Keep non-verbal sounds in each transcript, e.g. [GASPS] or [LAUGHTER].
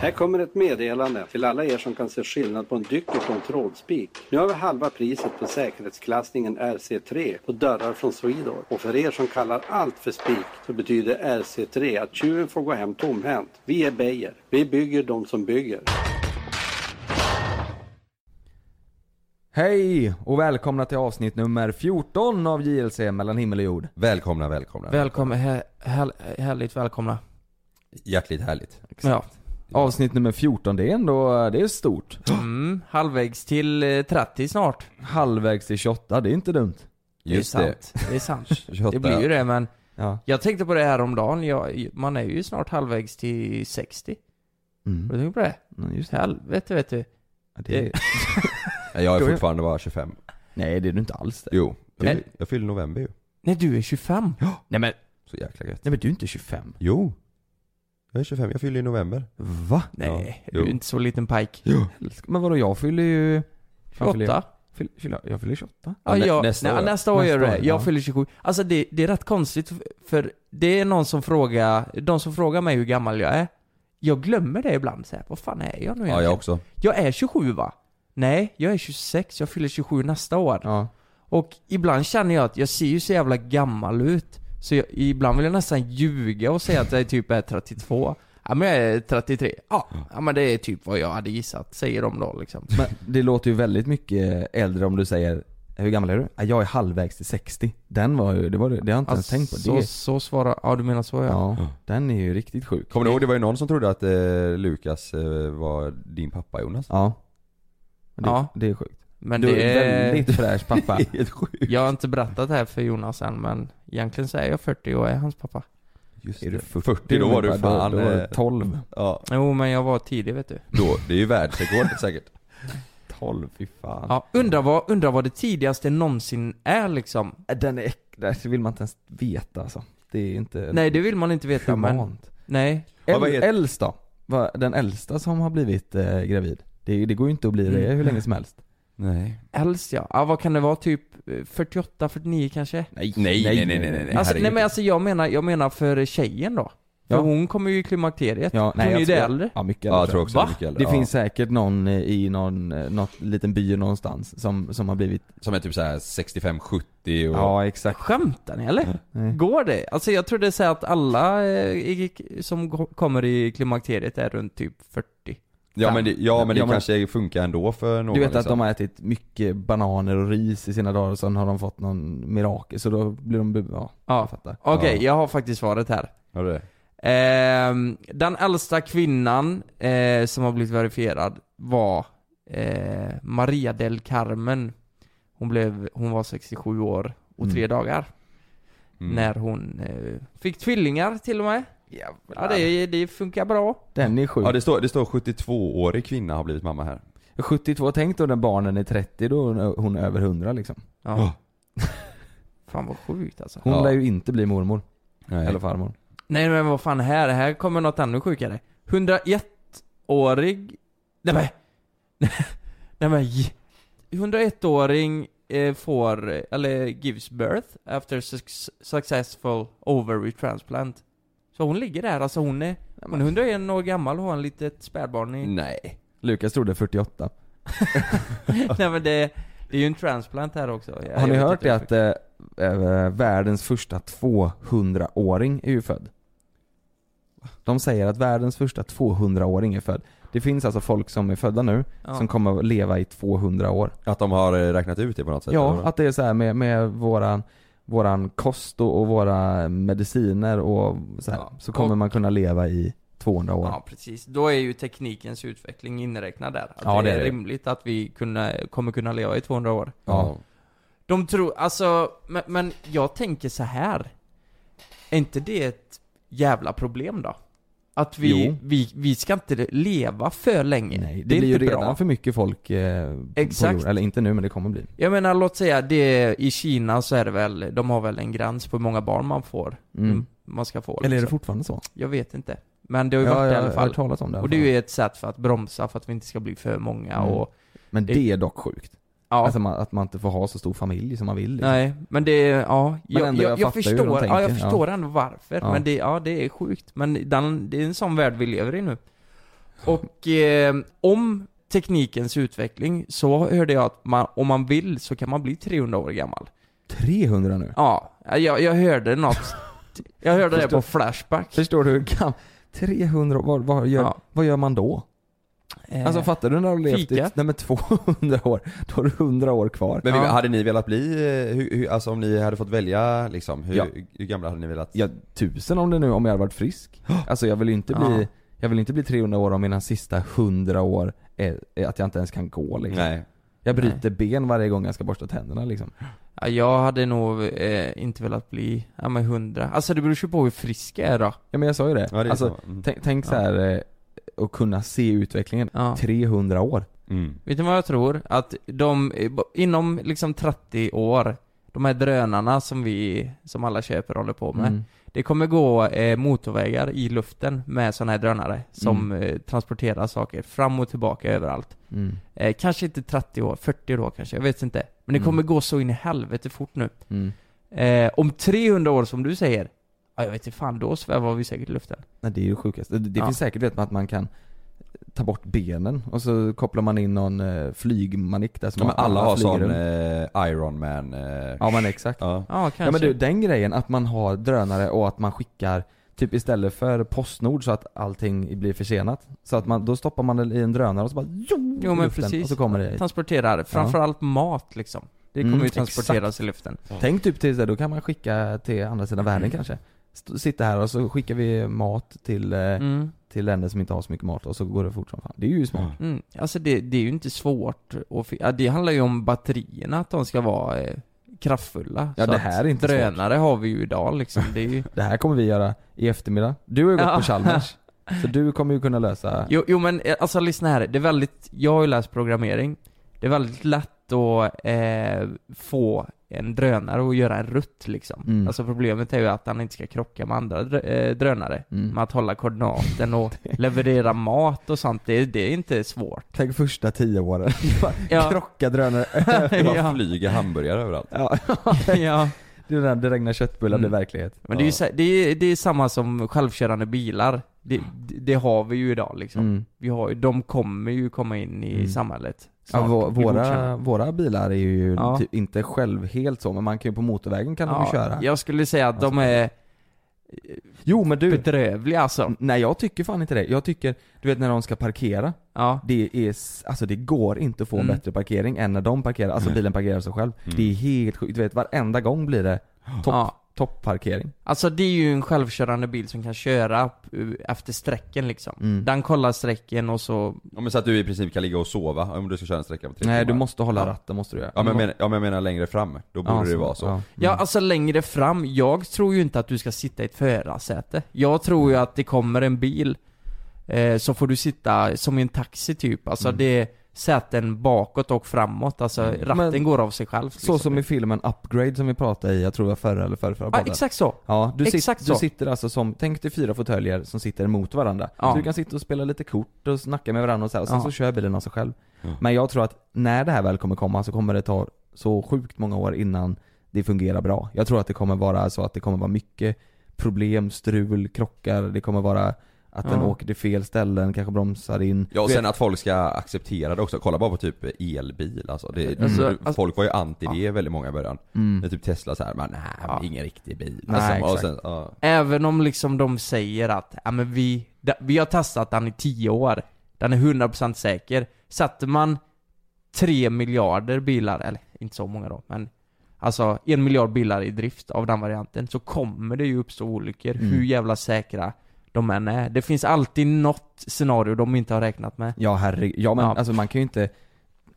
Här kommer ett meddelande till alla er som kan se skillnad på en dyker och en trådspik. Nu har vi halva priset på säkerhetsklassningen RC3 på dörrar från Swedor. Och för er som kallar allt för spik så betyder RC3 att tjuven får gå hem tomhänt. Vi är Beijer. Vi bygger de som bygger. Hej och välkomna till avsnitt nummer 14 av JLC mellan himmel och jord. Välkomna, välkomna. Välkommen, här, här, härligt välkomna. Hjärtligt härligt. Ja. Avsnitt nummer 14, det är ändå, det är stort. Mm, halvvägs till eh, 30 snart. Halvvägs till 28, det är inte dumt. Just det är det. sant. Det är sant. 28. [LAUGHS] Det blir ju det men Ja. jag tänkte på det här om dagen. Jag, man är ju snart halvvägs till 60. Har Mm. du tänkt på det? Ja, Just det. Helvete vet du. Ja, det [LAUGHS] Ja, Jag är är- fortfarande bara 25. nej, det är du inte alls det. Jo. Nej. Jag, jag fyller november ju. Nej du är 25. Nej men, Så jäkla gött. Nej men du är inte 25. Jo. Jag är 25, jag fyller i november. Va? nej. Ja. Du är Jo. inte så liten pajk. Men vadå, jag fyller ju... Fan, fyller 28. jag? Fyll- fyller- Jag fyller 28. Ja, Ja, nä- jag, nästa nej, år. nästa år Nästa gör du år, det. Jag ja. fyller 27. Alltså det, det är rätt konstigt för det är någon som frågar, de som frågar mig hur gammal jag är. Jag glömmer det ibland så här, vad fan är jag nu Ja, egentligen? jag också. Jag är 27 va? Nej, jag är 26, jag fyller 27 nästa år. Ja. Och ibland känner jag att jag ser ju så jävla gammal ut. Så jag, ibland vill jag nästan ljuga och säga att jag typ är 32. Ja men jag är 33. Ja, ja men det är typ vad jag hade gissat, säger de då liksom. Men det låter ju väldigt mycket äldre om du säger hur gammal är du? Ja, Jag är halvvägs till 60. Den var ju, det, var, det har jag inte ens tänkt på. så, Det, så svarar, ja du menar så ja. ja, den är ju riktigt sjuk. Kommer du ihåg, det var ju någon som trodde att eh, Lukas eh, var din pappa Jonas? Ja. Det, Ja. det är sjukt. Men Du det är är... väldigt fräsch pappa. [LAUGHS] Helt sjukt. Jag har inte berättat det här för Jonas än men egentligen så är jag 40 och är hans pappa. Just Är du det. 40, 40 då var du Då- fan... Då, var du eh, 12. Ja, Jo men jag var tidig vet du. då. Det är ju världsrekord [LAUGHS] säkert. 12, fy fan. Ja, undrar vad, undrar vad det tidigaste någonsin är liksom. Den är. Det vill man inte ens veta alltså. Det är inte Nej det vill man inte veta men, humant. nej. Ja, vad Äl, heter- äldst då? Den äldsta som har blivit eh, gravid. Det, det går ju inte att bli det Mm. hur länge som helst. Nej. Äldst ja. ja, vad kan det vara? Typ eh, 48, 49 kanske? Nej, nej, nej, nej, nej, nej. Alltså, nej men alltså jag menar, jag menar för tjejen då. För Ja. hon kommer ju i klimakteriet. Ja, hon är ju det äldre. Ja, mycket Ja, äldre. jag tror också Va? mycket äldre. Det ja. finns säkert någon eh, i någon, eh, något liten by någonstans som, som har blivit, Som är typ såhär 65-70 och... ja exakt. Skämtar ni eller? Nej. Går det? Alltså jag trodde så att alla eh, i, som kommer i klimakteriet är runt typ 40. Ja men det, ja, men det Ja, men- kanske funkar ändå för någon Du vet att liksom. de har ätit mycket bananer och ris i sina dagar och sen har de fått någon mirakel så då blir de, ja, Ja. jag fattar. Okej, Ja. jag har faktiskt svaret här. Har du det? Ehm, den äldsta kvinnan eh, som har blivit verifierad var eh, Maria del Carmen. Hon, blev, hon var 67 år och Mm. tre dagar. Mm. När hon eh, fick tvillingar till och med. Ja det, det funkar bra. Den är sjuk. Ja det står, det står 72-årig kvinna har blivit mamma här. 72, tänk då när barnen är 30, då är hon över 100 liksom. Ja. [LAUGHS] Fan vad sjukt alltså. Hon Ja. lär ju inte bli mormor, Nej. eller farmor. Nej men vad fan här, här kommer något ännu sjukare. 101-årig... Nej men... [LAUGHS] Nej men... j- 101-åring eh, får, eller gives birth after suc- successful ovary transplant. Så hon ligger där, alltså hon är, hon är 101 år gammal och har en litet spädbarn i... Nej. Lukas trodde 48. [LAUGHS] Nej men det, det är ju en transplant här också. Jag- Har ni hört det att eh, världens första 200-åring är ju född? De säger att världens första 200-åring är född. Det finns alltså folk som är födda nu, Ja. som kommer att leva i 200 år. Att de har eh, räknat ut det på något sätt? Ja, eller? att det är så här med, med våran, våran kost och, och våra mediciner och så, här, Ja. så kommer Och- man kunna leva i 200 år. Ja precis, då är ju teknikens utveckling inräknad där. Att Ja, det är det. rimligt att vi kunna, kommer kunna leva i 200 år. Ja. De tror, alltså, men, men jag tänker så här. Är inte det ett jävla problem då? Att vi, Jo. vi, vi ska inte leva för länge. Nej, det, det är blir ju redan bra. för mycket folk eh, på Exakt. jorden. Eller inte nu, men det kommer bli. Jag menar, låt säga, det, i Kina så är det väl, de har väl en gräns på hur många barn man får. Mm. Man ska få. Eller är det liksom. fortfarande så? Jag vet inte. Men det har ju Ja, varit det i jag alla har fall. hört talas om det Och det är ju ett sätt för att bromsa för att vi inte ska bli för många Mm. och... Men det- det är dock sjukt. Ja. Alltså man, att man inte får ha så stor familj som man vill. Liksom. Nej, men det ja, Men jag, ändå, jag, jag jag, förstår, ja, jag förstår ändå varför, Ja. men det, ja det är sjukt. Men den, det är en sån värld vi lever i nu. Och eh, om teknikens utveckling så hörde jag att man, om man vill så kan man bli 300 år gammal. 300 nu? Ja, jag, jag hörde något. Jag hörde det Förstår- på Flashback. Förstår du hur gam- 300 år, vad, vad, gör, Ja. vad gör man då? Eh, Alltså fattar du när du har levt i, nej men 200 år, då har du 100 år kvar. Men Ja. hade ni velat bli, eh, hur, hur, alltså om ni hade fått välja liksom, hur, Ja. hur gamla hade ni velat? Ja, tusen om det nu, om jag hade varit frisk. [GASPS] Alltså jag vill ju inte bli, Ja. jag vill inte bli 300 år om mina sista 100 år är, är att jag inte ens kan gå liksom. Nej. Jag bryter ben varje gång jag ska borsta tänderna liksom. Ja, jag hade nog eh, inte velat bli, ja men 100. Alltså det beror ju på hur frisk jag är då. Ja men jag sa ju det. Ja, det alltså, så. Mm. tänk, tänk så här att kunna se utvecklingen. Ja. 300 år. Mm. Vet ni vad jag tror? Att de, inom liksom 30 år, de här drönarna som vi, som alla köper och håller på med. Mm. Det kommer gå eh, motorvägar i luften med sådana här drönare som eh, transporterar saker fram och tillbaka överallt. Mm. Eh, kanske inte 30 år, 40 år kanske, jag vet inte. Men det Mm. kommer gå så in i helvete fort nu. Mm. Om 300 år som du säger, ja jag vet inte fan, då svävar vi säkert i luften. Nej, det är ju sjukast. Det, det Ja. finns säkert vet att man kan ta bort benen och så kopplar man in någon eh, flygmanik där som Ja, alla har sån eh, Iron Man eh, Ja men exakt. ja. Ja, kanske. Ja men du, den grejen att man har drönare och att man skickar Typ istället för Postnord så att allting blir försenat Så att man, då stoppar man det i en drönare och så bara jo, Jo men luften, precis. Och så kommer det Transporterar, framförallt mat liksom. Det kommer Mm, ju transporteras i luften. Tänk typ till det, då kan man skicka till andra sidan världen kanske St- Sitta här och så skickar vi mat till, eh, Mm. till länder som inte har så mycket mat och så går det fort som fan Det är ju smart Mm. Alltså det, det är ju inte svårt att ja, Det handlar ju om batterierna, att de ska vara eh, kraftfulla. Ja, Så det här är inte Drönare har vi ju idag liksom. Det är ju... [LAUGHS] Det här kommer vi göra i eftermiddag Du har ju gått Ja. på Chalmers [LAUGHS] Så du kommer ju kunna lösa Jo, jo men eh, alltså lyssna här, det är väldigt, jag har ju läst programmering Det är väldigt lätt att eh, få en drönare att göra en rutt liksom Mm. Alltså problemet är ju att han inte ska krocka med andra dr- eh, drönare Mm. Med att hålla koordinaten och [LAUGHS] leverera mat och sånt, det, det är inte svårt Tänk första tio åren [LAUGHS] Ja. [LAUGHS] Krocka drönare bara ja. flyger hamburgare överallt. Ja, ja. det är när det regnar köttbullar Mm. blir verklighet Men det är ju det är, det är samma som självkörande bilar det, det, det har vi ju idag liksom mm. Vi har de kommer ju komma in i Mm. Ja, vå- våra, våra bilar är ju Ja. typ inte själv helt så, men man kan ju på motorvägen kan de ju köra Jag skulle säga att de är Jo men du, bedrövliga alltså nej jag tycker fan inte det. Jag tycker, du vet när de ska parkera, Ja, det är, alltså det går inte att få en Mm. bättre parkering än när de parkerar, alltså bilen parkerar sig själv. Mm. Det är helt sjukt, du vet varenda gång blir det topp, ja. Toppparkering. Alltså det är ju en självkörande bil som kan köra eh, efter sträcken liksom Mm. Den kollar sträcken och så Ja men så att du i princip kan ligga och sova om du ska köra en sträcka på tre Nej du timmar. måste hålla Ja. ratten måste du göra. Ja men, jag menar, ja men jag menar längre fram, då borde Ja, det ju vara så. Ja, Ja Mm. alltså längre fram, jag tror ju inte att du ska sitta i ett förarsäte Jag tror ju att det kommer en bil eh, Så får du sitta som i en taxi typ, alltså Mm. det säten bakåt och framåt, alltså Mm. ratten Men- går av sig själv Så liksom. som i filmen Upgrade som vi pratade i, jag tror det var förra eller förra, förra Ja exakt så! Ja, du, Exakt sit, så. du sitter alltså som, tänk dig fyra fåtöljer som sitter mot varandra. Ja. Så du kan sitta och spela lite kort och snacka med varandra och så här, och sen Ja. så kör bilen av sig själv. Ja. Men jag tror att när det här väl kommer komma så kommer det ta så sjukt många år innan det fungerar bra. Jag tror att det kommer vara så att det kommer vara mycket problem, strul, krockar, det kommer vara att den Ja. åker till fel ställen, kanske bromsar in. Ja och sen att folk ska acceptera det också, kolla bara på typ elbil alltså. Det, Alltså, du- alltså- folk var ju anti det väldigt många i början. mm. När typ Tesla så här, men nej, Ja. ingen riktig bil. Nej, och exakt. sen, ja. Även om liksom de säger att, ja men vi, vi har testat den i 10 år, den är 100% säker. Sätter man 3 miljarder bilar, eller inte så många då, men Alltså en miljard bilar i drift av den varianten, så kommer det ju uppstå olyckor, Mm. hur jävla säkra de än är. Det finns alltid något scenario de inte har räknat med. Ja herregud, ja men Ja. alltså man kan ju inte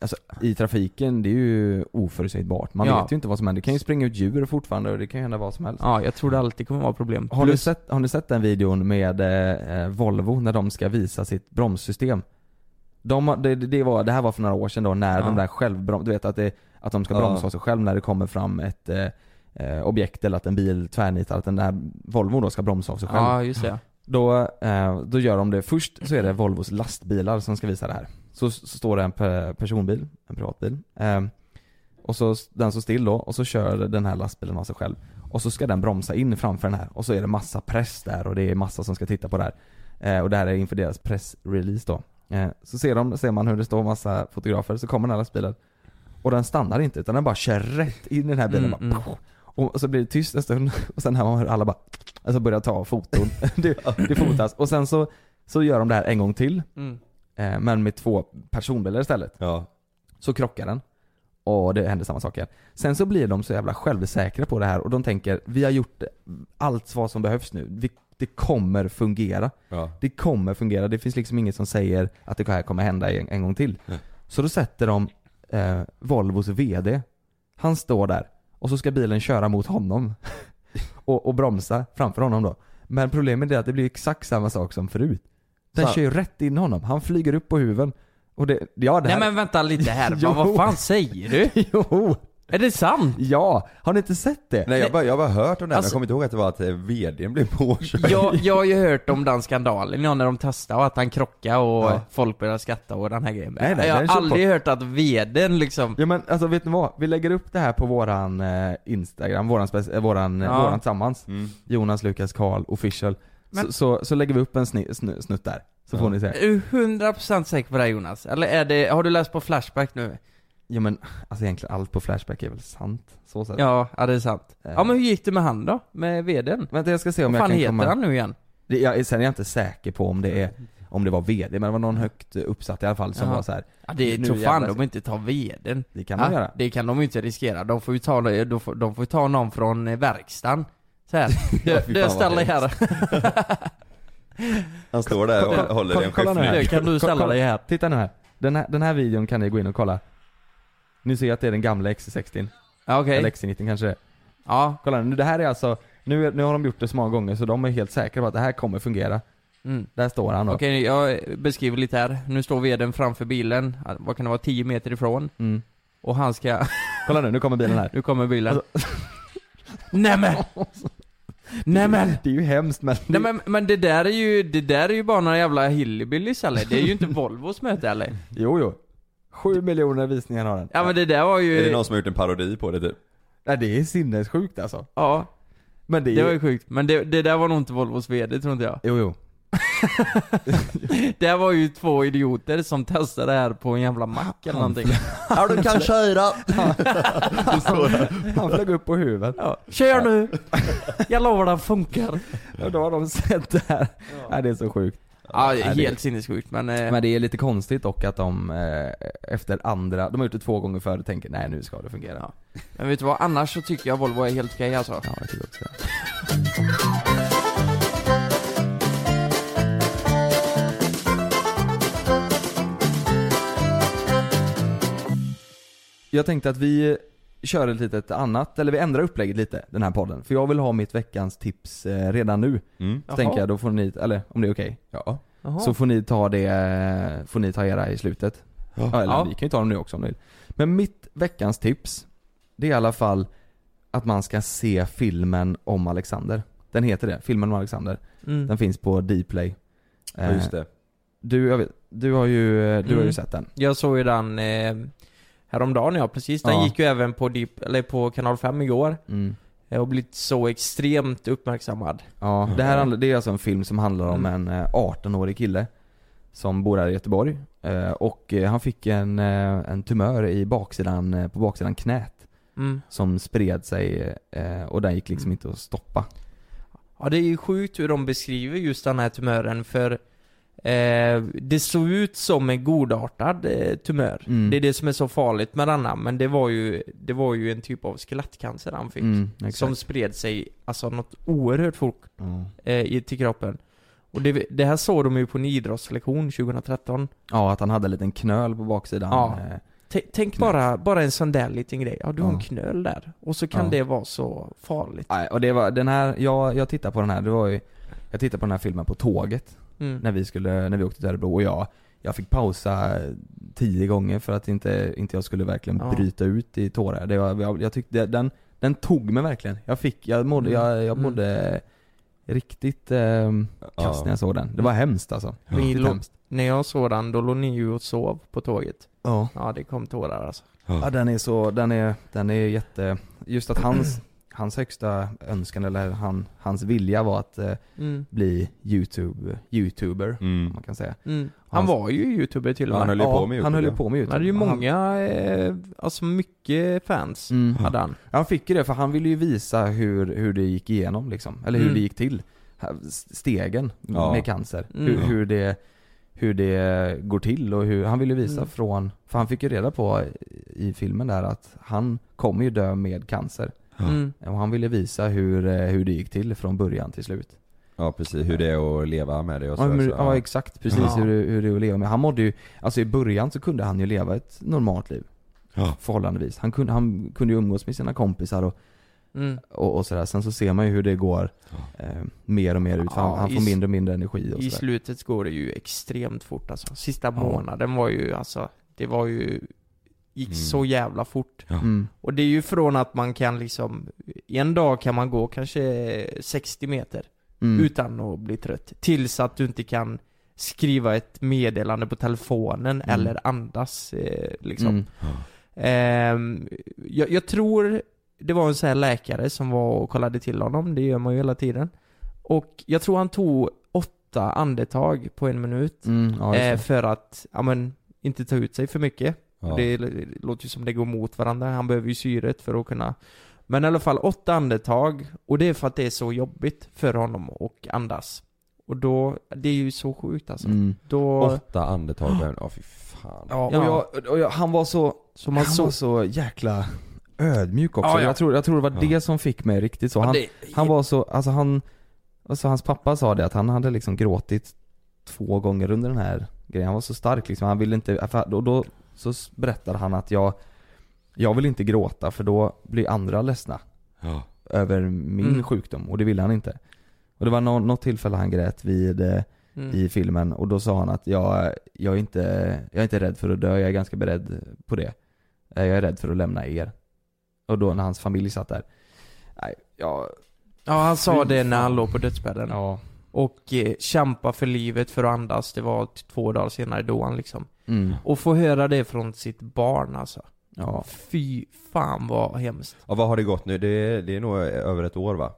Alltså i trafiken, det är ju oförutsägbart. Man Ja. vet ju inte vad som händer. Det kan ju springa ut djur fortfarande och det kan ju hända vad som helst. Ja, jag tror det alltid kommer vara problem. Har, Plus- sett, har ni sett den videon med eh, Volvo när de ska visa sitt bromssystem? De, det, det, var, det här var för några år sedan då när Ja. de där självbrom, du vet att, det, att de ska Ja. bromsa av sig själv när det kommer fram ett eh, eh, objekt eller att en bil tvärnitar, att den där Volvo då ska bromsa av sig själv. Ja, just det. Då, eh, då gör de det, först så är det Volvos lastbilar som ska visa det här. Så, så står det en pe- personbil, en privatbil. Eh, och så, den står still då, och så kör den här lastbilen av sig själv. Och så ska den bromsa in framför den här, och så är det massa press där och det är massa som ska titta på det här. Eh, och det här är inför deras pressrelease då. Eh, så ser, de, ser man hur det står massa fotografer, så kommer den här lastbilen. Och den stannar inte utan den bara kör rätt in i den här bilen. Mm, bara, mm. Och så blir det tyst en stund [LAUGHS] och sen hör alla bara, alltså börjar ta foton. [LAUGHS] det, det fotas. Och sen så, så gör de det här en gång till. Mm. Eh, men med två personbilar istället. Ja. Så krockar den. Och det händer samma sak igen. Sen så blir de så jävla självsäkra på det här och de tänker, vi har gjort allt vad som behövs nu. Vi, det kommer fungera. Ja. Det kommer fungera. Det finns liksom inget som säger att det här kommer hända en, en gång till. Nej. Så då sätter de eh, Volvos VD. Han står där och så ska bilen köra mot honom. [LAUGHS] och, och bromsa framför honom då. Men problemet är att det blir exakt samma sak som förut. Den Så- kör ju rätt in honom. Han flyger upp på huven. Och det, ja det Nej här... men vänta lite här, Jo. [LAUGHS] vad, vad fan säger du? [LAUGHS] jo! Är det sant? Ja! Har ni inte sett det? Nej jag har bara, jag har bara hört om det, men Alltså- jag kommer inte ihåg att det var att eh, VDn blev påkörd. Jag, [LAUGHS] jag har ju hört om den skandalen, ja, när de testade och att han krockade och Ja. folk började skratta och den här grejen. Nej, nej, jag har aldrig hört att vdn liksom Ja men alltså vet ni vad? Vi lägger upp det här på våran eh, Instagram, våran, eh, våran, eh, Ja. våran tillsammans. Mm. Jonas, Lukas, Karl, official. Men- Så, så, så lägger vi upp en sni, snu, snutt där. Så Ja. får ni se. Är du 100% säker på det här, Jonas? Eller är det, har du läst på Flashback nu? Ja men alltså egentligen allt på Flashback är väl sant? Så sett. Ja, ja det är sant. Eh. Ja men hur gick det med han då? Med vdn? Vänta jag ska se om Vad jag fan kan heter komma... han nu igen? Det, jag, sen är jag inte säker på om det är, om det var VD, men det var någon högt eh, uppsatt i alla fall som Jaha. var så här. Ja det Nu tror fan de inte ta vdn. Det kan man Ja, göra. Det kan de inte riskera. De får ju ta, de får, de får ta någon från eh, verkstaden. Så här. [LAUGHS] Ja, Du, fy du fan, vad ställ dig här. [LAUGHS] Han står där och håller i en. Nu kan du ställa dig här. Titta nu här. Den här, den här videon kan ni gå in och kolla. Ni ser att det är den gamla XC60. Ja, okej. Eller XC90 kanske. Ja. Kolla nu, det här är alltså, nu, är- nu har de gjort det så många gånger så de är helt säkra på att det här kommer fungera. Mm. Där står han då. Okej, jag beskriver lite här. Nu står vdn framför bilen, vad kan det vara, 10 meter ifrån. Mm. Och han ska, Kolla nu, nu kommer bilen här. [LAUGHS] nu kommer bilen. Nämen! Nämen! Det är ju hemskt men... Nej men, men det där är ju, det där är ju bara några jävla hillbillys eller? Det är ju inte Volvos möte eller? Jo, jo. Sju miljoner visningar har den. Ja men det där var ju... Är det någon som har gjort en parodi på det typ? Nej, det är sinnessjukt alltså. Ja, Men det är det var ju... ju sjukt. Men det, det där var nog inte Volvos VD tror inte jag. Jo, jo. [LAUGHS] Det var ju två idioter som testade det här på en jävla mack eller någonting. [LAUGHS] Ja du kan köra! [LAUGHS] Han flög upp på huvudet. Ja, kör nu! Jag lovar den funkar. Och då har de sett det här. Nej, det är så sjukt. Ja, är Nej, det- helt sinnessjukt men... Eh, Men det är lite konstigt dock att de eh, efter andra, de har gjort det två gånger förr och tänker nej nu ska det fungera. Ja. Men vet du vad, annars så tycker jag Volvo är helt okej alltså. Ja, jag tycker också det. Jag tänkte att vi kör ett litet annat, eller vi ändrar upplägget lite, den här podden. För jag vill ha mitt veckans tips eh, redan nu. Mm. Så tänker jag, då får ni, eller om det är okej. Ja. Jaha. Så får ni ta det, eh, får ni ta era i slutet. Ja. Eller Ja. vi kan ju ta dem nu också om ni vill. Men mitt veckans tips, det är i alla fall att man ska se filmen om Alexander. Den heter det, filmen om Alexander. Mm. Den finns på Dplay. ja, just det. Du, jag vet, du har ju, du har ju Mm. sett den. Jag såg ju den eh, häromdagen ja, precis. Den Ja. gick ju även på, Deep, eller på kanal 5 igår. Mm. Eh, Och blivit så extremt uppmärksammad. Ja, det här handlar, det är alltså en film som handlar om Mm. en eh, 18-årig kille som bor här i Göteborg. Eh, Och eh, han fick en, eh, en tumör i baksidan, eh, på baksidan knät. Mm. Som spred sig eh, och den gick liksom Mm. inte att stoppa. Ja det är ju sjukt hur de beskriver just den här tumören för eh, Det såg ut som en godartad eh, tumör. Mm. Det är det som är så farligt med denna, men det var ju, det var ju en typ av skelettcancer han fick. Mm, som spred sig, alltså något oerhört fort Ja. eh, i, till kroppen. Och det, det här såg de ju på en idrottslektion 2013. Ja, att han hade en liten knöl på baksidan. Ja. eh, T- tänk bara, bara en sån där liten grej. Ja, du har en knöl där. Och så kan Ja. det vara så farligt. Nej, och det var den här, jag, jag tittade på den här, det var ju, jag tittade på den här filmen på tåget Mm. när vi skulle, när vi åkte till Örebro och jag, jag fick pausa tio gånger för att inte, inte jag skulle verkligen Ja. bryta ut i tårar. Det var, jag, jag tyckte, den, den tog mig verkligen. Jag fick, jag mådde, Mm. jag, jag Mm. mådde riktigt eh, kast när jag såg den. Det var hemskt alltså. Riktigt lå- hemskt. När jag såg den, då låg ni ju och sov på tåget. Ja. Ja, det kom tårar alltså. Ja den är så, den är, den är jätte, just att hans, [CLEARS THROAT] hans högsta önskan eller han, hans vilja var att eh, Mm. bli YouTube, YouTuber, Mm. om man kan säga. Mm. Han Hans- var ju youtuber till och Han med. höll ju på med YouTube, Han höll ju ja. på med Han YouTube. hade ju Han- många, eh, alltså mycket fans Mm. hade han. Han fick ju det för han ville ju visa hur, hur det gick igenom liksom, eller hur Mm. det gick till. Stegen Ja. med cancer, Mm. hur, hur, det, hur det går till och hur, han ville visa Mm. från, för han fick ju reda på i filmen där att han kommer ju dö med cancer. Ja. Mm. Och han ville visa hur, eh, hur det gick till från början till slut. Ja precis, hur det är att leva med det och så. Ja, men, så, ja exakt, precis Ja. hur, hur det är att leva med. Han mådde ju, alltså i början så kunde han ju leva ett normalt liv. Ja. Förhållandevis. Han kunde, han kunde ju umgås med sina kompisar och, Mm. och, och sådär. Sen så ser man ju hur det går eh, mer och mer ut, för Ja, han, han i får s- mindre och mindre energi och I sådär. slutet går det ju extremt fort alltså. Sista Ja. månaden var ju alltså, det var ju, gick Mm. så jävla fort. Mm. Och det är ju från att man kan liksom, en dag kan man gå kanske 60 meter Mm. utan att bli trött. Tills att du inte kan skriva ett meddelande på telefonen Mm. eller andas eh, liksom. Mm. Ehm, jag, jag tror det var en sån här läkare som var och kollade till honom, det gör man ju hela tiden. Och jag tror han tog åtta andetag på en minut. Mm, ja, eh, för att, ja men, inte ta ut sig för mycket. Ja. Det, låter ju som det går mot varandra, han behöver ju syret för att kunna Men i alla fall åtta andetag, och det är för att det är så jobbigt för honom att andas Och då, det är ju så sjukt alltså Mm. Då, Åtta andetag, ja oh, fy fan. Ja, och, Ja. Jag, och jag, han var så, så man han så var så jäkla ödmjuk också. Ja, ja. Jag, tror, jag tror det var Ja. det som fick mig riktigt så. Ja, Han, det- han var så, alltså han, alltså hans pappa sa det att han hade liksom gråtit två gånger under den här grejen. Han var så stark liksom, han ville inte, och då så berättade han att jag, jag vill inte gråta för då blir andra ledsna Ja. över min Mm. sjukdom och det ville han inte. Och det var nå, något tillfälle han grät vid, eh, mm. i filmen och då sa han att jag, jag, är inte, jag är inte rädd för att dö, jag är ganska beredd på det. Eh, Jag är rädd för att lämna er. Och då när hans familj satt där. Nej, jag, Ja han sa det när han låg på dödsbädden ja. Och eh, kämpa för livet för att andas, det var t- två dagar senare då han liksom Mm. Och få höra det från sitt barn alltså Ja. Fy fan vad hemskt Ja, vad har det gått nu? Det är, det är nog över ett år va?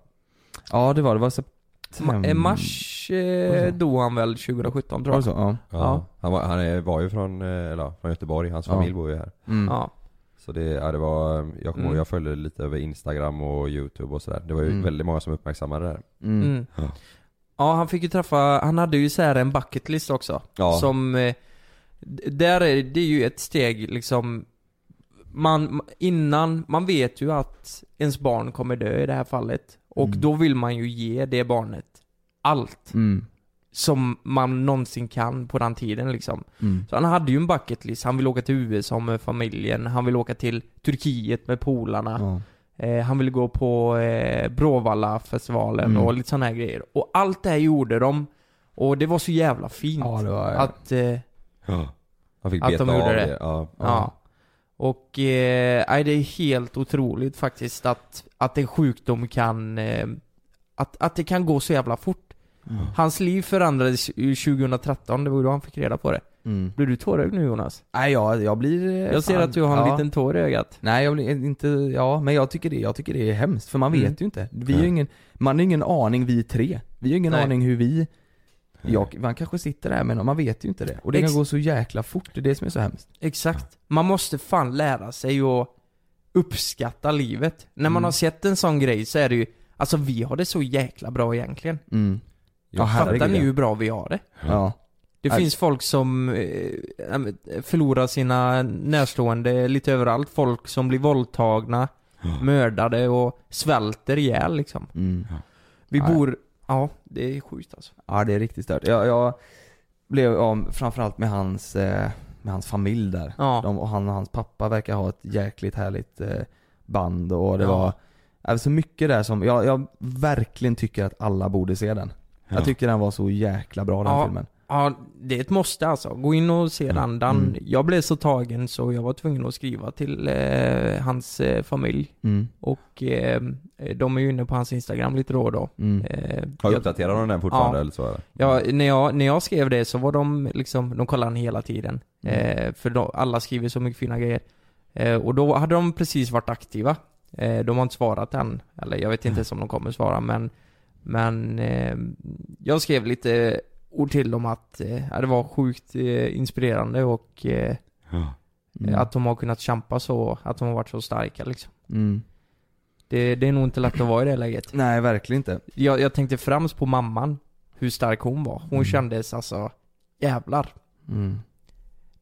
ja, det var det. var Ma- september. eh, mars eh, så? dog han väl 2017 tror jag så? Ja. Ja. Han, var, han är, var ju från, eh, eller, från Göteborg, hans Ja. familj bor ju här. Mm. Ja, Så det, ja, det var, jag kommer Mm. jag följde lite över instagram och youtube och sådär. Det var ju Mm. väldigt många som uppmärksammade det här. Mm. mm. Ja. Ja han fick ju träffa, han hade ju så här en bucket list också Ja. Som, eh, där är det ju ett steg liksom man, innan, man vet ju att ens barn kommer dö i det här fallet Och Mm. då vill man ju ge det barnet allt Mm. som man någonsin kan på den tiden liksom Mm. Så han hade ju en bucket list, han vill åka till USA med familjen, han vill åka till Turkiet med polarna Ja. eh, Han vill gå på eh, Bråvalla-festivalen Mm. och lite sådana här grejer Och allt det här gjorde de Och det var så jävla fint Ja, det var... att, eh, Ja. Han fick Att beta de gjorde av det. det. Ja. ja. Och, eh, det är helt otroligt faktiskt att, att en sjukdom kan, eh, att, att det kan gå så jävla fort Mm. Hans liv förändrades ju 2013, det var ju då han fick reda på det Mm. Blir du tårögd nu Jonas? Nej, jag, jag blir... eh, Jag ser fan- att du har en ja. liten tår i ögat Nej jag blir inte, ja men jag tycker det, jag tycker det är hemskt för man vet Mm. ju inte. Vi har ju Nej. ingen, man har ingen aning vi tre. Vi har ingen Nej. aning hur vi, jag, man kanske sitter där men man vet ju inte det. Och det Ex- kan gå så jäkla fort, det är det som är så hemskt. Exakt. Man måste fan lära sig att uppskatta livet. När man Mm. har sett en sån grej så är det ju, alltså vi har det så jäkla bra egentligen. Mm. Ja, Fattar ni hur bra vi har det? Ja. Det Nej. finns folk som eh, förlorar sina närstående lite överallt. Folk som blir våldtagna, mördade och svälter ihjäl liksom. Mm. Vi bor, ja det är sjukt alltså. Ja det är riktigt stört. Jag, jag blev, ja, framförallt med hans, eh, med hans familj där. Ja. De, och han och hans pappa verkar ha ett jäkligt härligt eh, band och det Ja. var Alltså mycket där som, jag, jag verkligen tycker att alla borde se den. Ja. Jag tycker den var så jäkla bra den Ja. filmen. Ja, det är ett måste alltså. Gå in och se den. den Mm. Jag blev så tagen så jag var tvungen att skriva till eh, hans eh, familj. Mm. Och eh, de är ju inne på hans Instagram lite då och då. Mm. Eh, Har jag- uppdaterat de den fortfarande Ja. eller så eller? Ja, när jag, när jag skrev det så var de liksom, de kollade den hela tiden. Mm. Eh, för de, alla skriver så mycket fina grejer. Eh, och då hade de precis varit aktiva. Eh, de har inte svarat än, eller jag vet inte ens om de kommer svara men Men eh, jag skrev lite ord till dem att eh, det var sjukt eh, inspirerande och eh, Ja. Mm. att de har kunnat kämpa så, att de har varit så starka liksom. Mm. Det, det är nog inte lätt att vara i det läget. Nej, verkligen inte. Jag, jag tänkte främst på mamman, hur stark hon var. Hon Mm. kändes alltså, jävlar. Mm.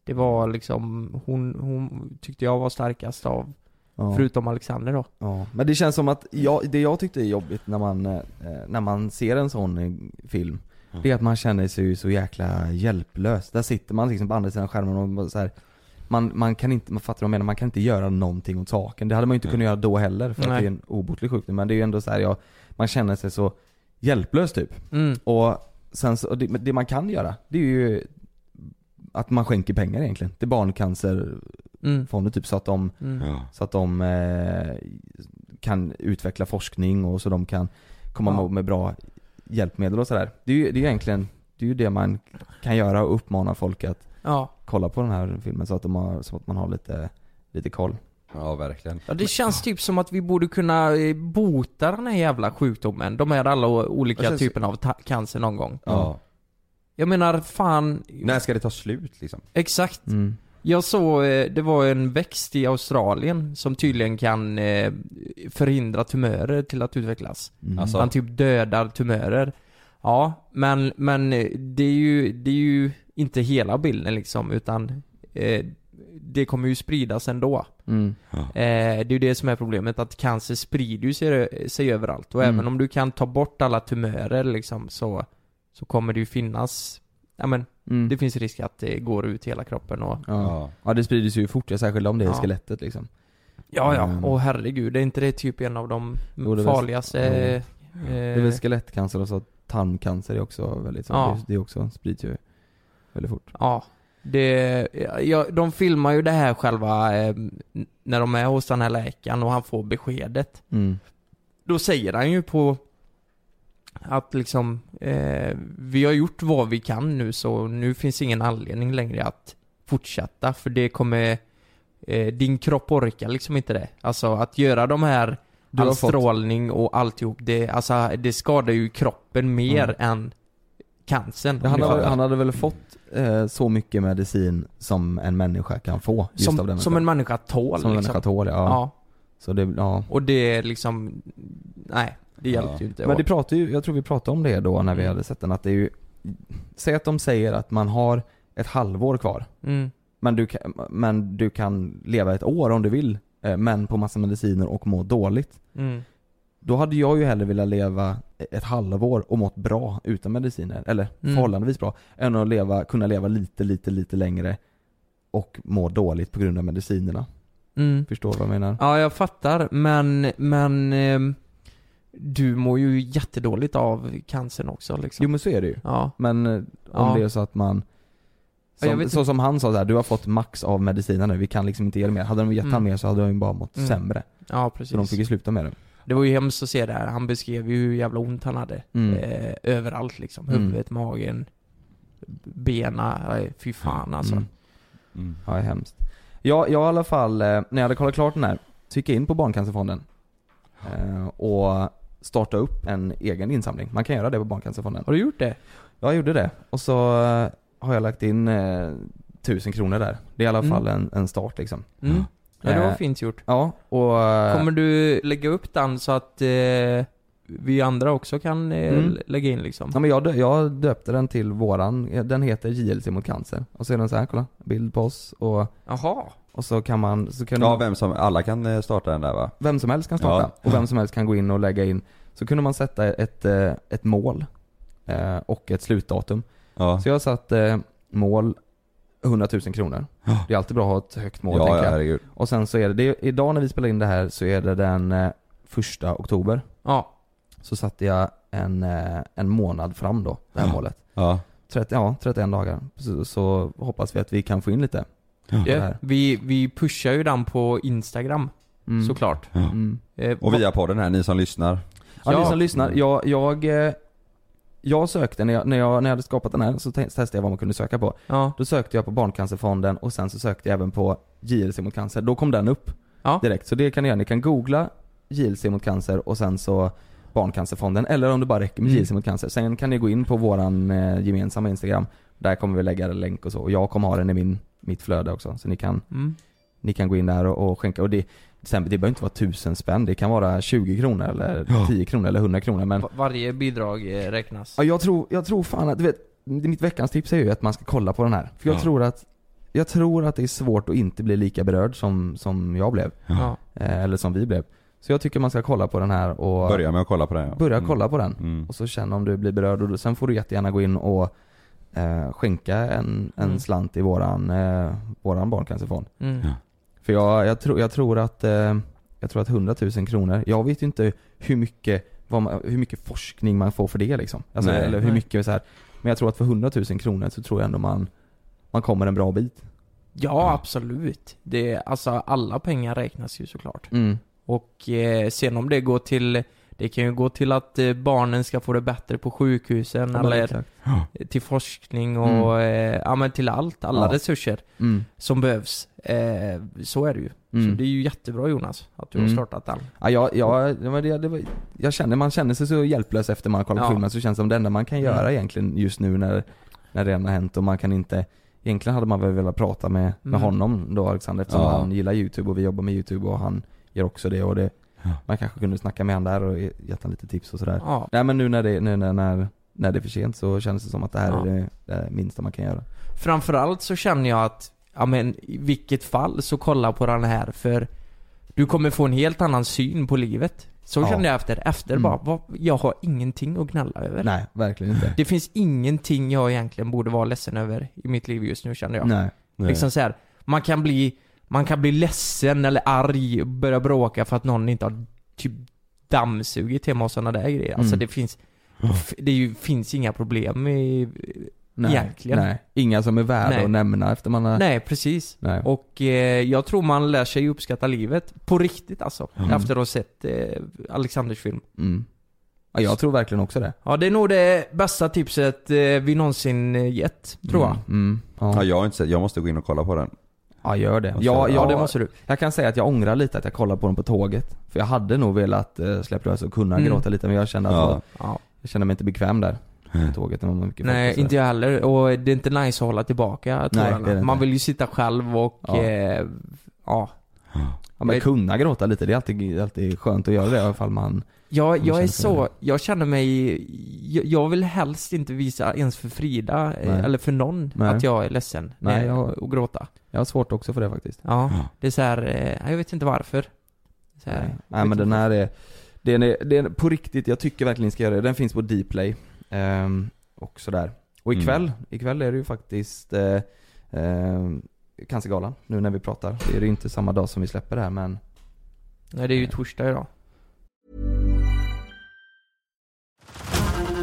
Det var liksom, hon, hon tyckte jag var starkast av, Ja. förutom Alexander då. Ja, men det känns som att, jag, det jag tyckte är jobbigt när man, eh, när man ser en sån eh, film. Det är att man känner sig ju så jäkla hjälplös. Där sitter man liksom på andra sidan skärmen och så här, man, man kan inte, man fattar vad jag menar, man kan inte göra någonting åt saken. Det hade man ju inte kunnat göra då heller för att Nej. det är en obotlig sjukdom. Men det är ju ändå så här, ja, man känner sig så hjälplös typ. Mm. Och sen så, och det, det man kan göra, det är ju att man skänker pengar egentligen till barncancerfonden Mm. typ så att de Mm. Så att de eh, kan utveckla forskning och så de kan komma Ja. med bra hjälpmedel och sådär. Det är ju det är ju egentligen, det är ju det man kan göra och uppmana folk att Ja. kolla på den här filmen så att, de har, så att man har lite, lite koll. ja, verkligen. Ja, det känns typ som att vi borde kunna eh, bota den här jävla sjukdomen. De här alla olika känns- typerna av cancer någon gång. Ja. Jag menar, fan. När ska det ta slut liksom? Exakt. Mm. Jag såg, eh, det var en växt i Australien som tydligen kan eh, förhindra tumörer till att utvecklas. Mm. Alltså- Han typ dödar tumörer. Ja, men, men eh, det är ju, det är ju inte hela bilden liksom, utan eh, det kommer ju spridas ändå. Mm. Eh, det är ju det som är problemet, att cancer sprider ju sig, sig överallt. Och Mm. även om du kan ta bort alla tumörer liksom, så, så kommer det ju finnas, ja men, Mm. det finns risk att det går ut hela kroppen och ja. ja, det sprider sig ju fort, särskilt om det är Ja. skelettet liksom. Ja, ja. Mm. Och herregud, är inte det typ en av de Jo, väl- farligaste... Ja. eh, Det är väl skelettcancer och så tarmcancer är också väldigt så, Ja. det, det är också sprids ju väldigt fort. Ja. Det, ja, de filmar ju det här själva eh, när de är hos den här läkaren och han får beskedet. Mm. Då säger han ju på att liksom, eh, vi har gjort vad vi kan nu så nu finns ingen anledning längre att fortsätta för det kommer, eh, din kropp orkar liksom inte det. Alltså att göra de här, Du all strålning och alltihop, det, alltså, det skadar ju kroppen mer än cancern. Han, hade, han hade väl fått eh, så mycket medicin som en människa kan få just av som, den som en människa tål Som en liksom. människa tål, ja. Ja. Så det, ja. Och det är liksom, nej, det hjälpte Ja. ju inte. Men det pratar ju, jag tror vi pratade om det då när vi Mm. hade sett den, att det är ju Säg att de säger att man har ett halvår kvar mm. Men du kan, men du kan leva ett år om du vill eh, Men på massa mediciner och må dåligt Mm. Då hade jag ju hellre velat leva ett halvår och mått bra utan mediciner, eller Mm. förhållandevis bra Än att leva, kunna leva lite, lite, lite längre Och må dåligt på grund av medicinerna Mm. Förstår du vad jag menar? Ja, jag fattar, men, men ehm, du mår ju jättedåligt av cancern också liksom. Jo men så är det ju Ja. Men eh, om Ja. det är så att man Ja, som, vet så som han sa så här, du har fått max av medicinen nu, vi kan liksom inte ge dig mer. Hade de gett Mm. han mer så hade de ju bara mått Mm. sämre. Ja, Så precis. de fick ju sluta med det. Det var ju hemskt att se det här. Han beskrev ju hur jävla ont han hade. Mm. Eh, överallt liksom. Mm. Huvudet, magen, bena. Nej, fy fan alltså. Mm. Mm. Ja, hemskt. Jag, jag i alla fall, eh, när jag hade kollat klart den här, så gick jag in på Barncancerfonden. Eh, och startade upp en egen insamling. Man kan göra det på Barncancerfonden. Har du gjort det? Jag gjorde det. Och så eh, har jag lagt in eh, tusen kronor där. Det är i alla Mm. fall en, en start liksom. Mm. Ja, det var Eh, fint gjort. Ja, och... eh, Kommer du lägga upp den så att eh, vi andra också kan eh, Mm. lägga in liksom? Ja men jag, jag döpte den till våran, den heter JLC mot cancer. Och så är den så här, kolla, bild på oss och, Jaha. Och så kan man, så kan Ja, vem som, alla kan eh, starta den där va? vem som helst kan starta. Ja. Och vem som helst kan gå in och lägga in. Så kunde man sätta ett, eh, ett mål eh, och ett slutdatum. Ja, Så jag satt eh, mål 100 000 kronor. Ja. Det är alltid bra att ha ett högt mål ja, tänker ja jag. herregud. Och sen så är det, det, är- idag när vi spelar in det här så är det den första oktober. Ja. Så satte jag en, en månad fram då, det här Ja. målet. Ja. 30, ja, 31 dagar. Så, så hoppas vi att vi kan få in lite. Ja. vi, vi pushar ju den på Instagram, Mm. såklart. Ja. Mm. Eh, Och via podden här, ni som lyssnar. Ja, Ja. ni som lyssnar. Jag, jag, eh, jag sökte, när jag, när, jag, när jag hade skapat den här så te- testade jag vad man kunde söka på. Ja. Då sökte jag på Barncancerfonden och sen så sökte jag även på JLC mot cancer. Då kom den upp Ja. direkt. Så det kan ni göra. Ni kan googla JLC mot cancer och sen så Barncancerfonden eller om det bara räcker med Mm. JLC mot cancer. Sen kan ni gå in på våran eh, gemensamma Instagram. Där kommer vi lägga en länk och så. Och jag kommer ha den i min, mitt flöde också. Så ni kan, Mm. ni kan gå in där och, och skänka. Och det, exempel, det behöver inte vara tusen spänn. Det kan vara 20 kronor eller Ja. 10 kronor eller 100 kronor. Men Va- Varje bidrag eh, räknas. Ja, jag tror, jag tror fan att, du vet, mitt veckans tips är ju att man ska kolla på den här. För jag Ja. tror att, jag tror att det är svårt att inte bli lika berörd som, som jag blev. Ja. Eh, eller som vi blev. Så jag tycker man ska kolla på den här och Börja med att kolla på den ja. börja Mm. kolla på den. Mm. Och så känna om du blir berörd och sen får du jättegärna gå in och eh, skänka en, en Mm. slant i våran, eh, våran barncancerfond. Mm. Ja. För jag, jag, tror, jag tror att, eh, jag tror att 100 000 kronor, jag vet ju inte hur mycket, vad man, hur mycket forskning man får för det liksom. Alltså, Nej. eller hur Nej. mycket så här. Men jag tror att för 100 000 kronor så tror jag ändå man, man kommer en bra bit. Ja, absolut. Det, alltså alla pengar räknas ju såklart. Mm. Och eh, sen om det går till, det kan ju gå till att eh, barnen ska få det bättre på sjukhusen Ja, eller exakt. [GASPS] till forskning och, eh, ja men till allt, alla Ja. resurser Mm. som behövs. Eh, så är det ju. Så Mm. det är ju jättebra Jonas, att du Mm. har startat den. Ja, jag, jag, det var det, var, jag känner, man känner sig så hjälplös efter man har kollat Ja. filmen så känns det som det enda man kan göra Mm. egentligen just nu när, när det redan har hänt och man kan inte Egentligen hade man väl velat prata med, med Mm. honom då Alexander eftersom han gillar youtube och vi jobbar med youtube och han gör också det och det. Man kanske kunde snacka med honom där och ge- gett honom lite tips och sådär Ja. Nej men nu när det, nu när, när, när det är för sent så känns det som att det här Ja. är det, det minsta man kan göra Framförallt så känner jag att, ja men i vilket fall så kolla på den här för du kommer få en helt annan syn på livet. Så Ja. kände jag efter, efter Mm. bara, vad, jag har ingenting att gnälla över. Nej, verkligen inte Det finns ingenting jag egentligen borde vara ledsen över i mitt liv just nu känner jag. Nej, Nej. Liksom så här, man kan bli, man kan bli ledsen eller arg och börja bråka för att någon inte har typ dammsugit hemma och sådana där grejer. Alltså Mm. det finns, det ju, finns inga problem i, nej, Egentligen. nej Inga som är värda Nej. att nämna efter man har nej precis. Nej. Och eh, jag tror man lär sig uppskatta livet på riktigt alltså. Mm. Efter att ha sett eh, Alexanders film. Mm. Ja, jag tror verkligen också det. Ja det är nog det bästa tipset eh, vi någonsin eh, gett, tror jag. Mm. Mm. Ja. Ja, jag har inte sett, jag måste gå in och kolla på den. Ja, gör det. Ja, jag- Ja det måste du. Jag kan säga att jag ångrar lite att jag kollade på den på tåget. För jag hade nog velat eh, släppa lös och kunna Mm. gråta lite men jag kände att Ja. Ja. jag kände mig inte bekväm där på tåget. Var mycket folk Nej, och så. inte jag heller. Och det är inte nice att hålla tillbaka Nej, tårarna. det är det Man vill ju sitta själv och Ja. eh, ja. Ja, men kunna gråta lite, det är alltid, alltid skönt att göra det i alla fall man Jag, Man jag är så, jag känner mig, jag, jag vill helst inte visa ens för Frida, eh, Nej. eller för någon, Nej. att jag är ledsen Nej, eh, jag- och gråta. Jag har svårt också för det faktiskt. Ja, Ja. det är så här, eh, jag vet inte varför. Så här, Nej, jag Nej vet men den inte. här är, den är, den är på riktigt, jag tycker verkligen ni ska göra det. Den finns på Dplay. ehm, och sådär. Och Mm. ikväll, ikväll är det ju faktiskt eh, eh, Cancergalan, nu när vi pratar. Det är ju inte samma dag som vi släpper det här men Nej, det är ju torsdag idag.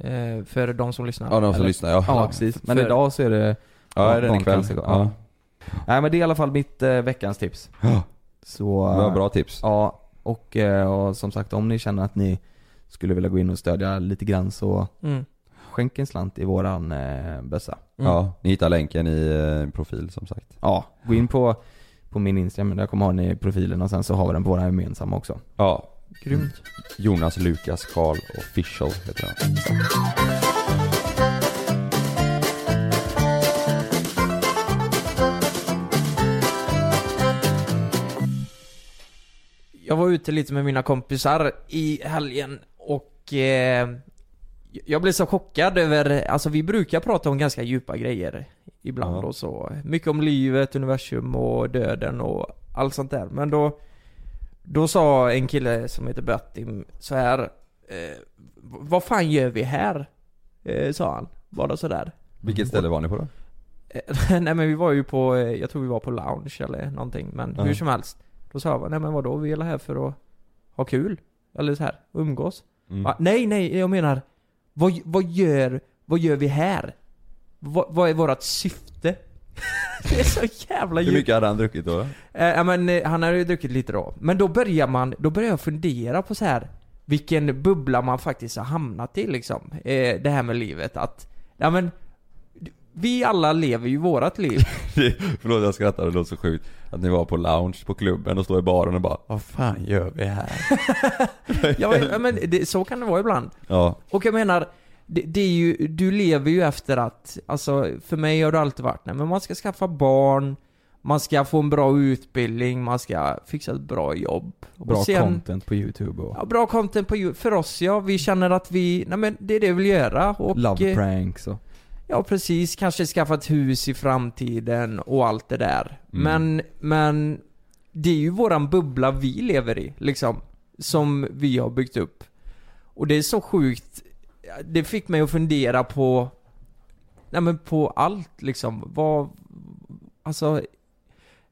Eh, för de som lyssnar. Ja, de som Eller? lyssnar ja. ja precis. Men För- idag så är det Ja, är den ikväll? Barncancergalan. Ja. Nej men det är i alla fall mitt eh, veckans tips. Ja. Så, Det var bra tips. Ja, och, eh, och som sagt om ni känner att ni skulle vilja gå in och stödja lite grann så Mm. skänk en slant i våran eh, bössa. Mm. Ja, ni hittar länken i eh, profil som sagt. Ja, gå in på, på min Instagram, där kommer ha den i profilen och sen så har vi den på våra gemensamma också. Ja, Grymt. Jonas Lukas Karl official heter han. Jag var ute lite med mina kompisar i helgen och eh, jag blev så chockad över, alltså vi brukar prata om ganska djupa grejer ibland Ja. och så. Mycket om livet, universum och döden och allt sånt där. Men då, då sa en kille som heter Bettim så här eh, Vad fan gör vi här? Eh, sa han, bara sådär. Vilket ställe var ni på då? Eh, [LAUGHS] nej men vi var ju på, eh, jag tror vi var på lounge eller någonting, men Ja. hur som helst. Då sa jag, nej men vadå, vi är här för att ha kul? Eller så här, umgås? Mm. Va? Nej, nej, jag menar, vad, vad gör, vad gör vi här? Vad, vad är vårt syfte? [LAUGHS] det är så jävla Hur djupt. mycket hade han druckit då? Eh, ja men eh, han hade ju druckit lite då. Men då börjar man, då börjar jag fundera på så här vilken bubbla man faktiskt har hamnat i liksom. Eh, det här med livet att, ja men vi alla lever ju vårat liv. [LAUGHS] Förlåt jag skrattar, det låter så sjukt. Att ni var på lounge på klubben och står i baren och bara Vad fan gör vi här? [LAUGHS] ja, men det, så kan det vara ibland. Ja, Och jag menar, det, det är ju, du lever ju efter att, alltså för mig har det alltid varit, nej men man ska skaffa barn, man ska få en bra utbildning, man ska fixa ett bra jobb. Bra och sen, content på youtube och Ja, bra content på Youtube. För oss ja, vi känner att vi, nej men det är det vi vill göra och... love pranks och Ja precis, kanske skaffa ett hus i framtiden och allt det där. Mm. Men, men det är ju våran bubbla vi lever i, liksom. Som vi har byggt upp. Och det är så sjukt, det fick mig att fundera på, nej men på allt liksom. Vad, alltså,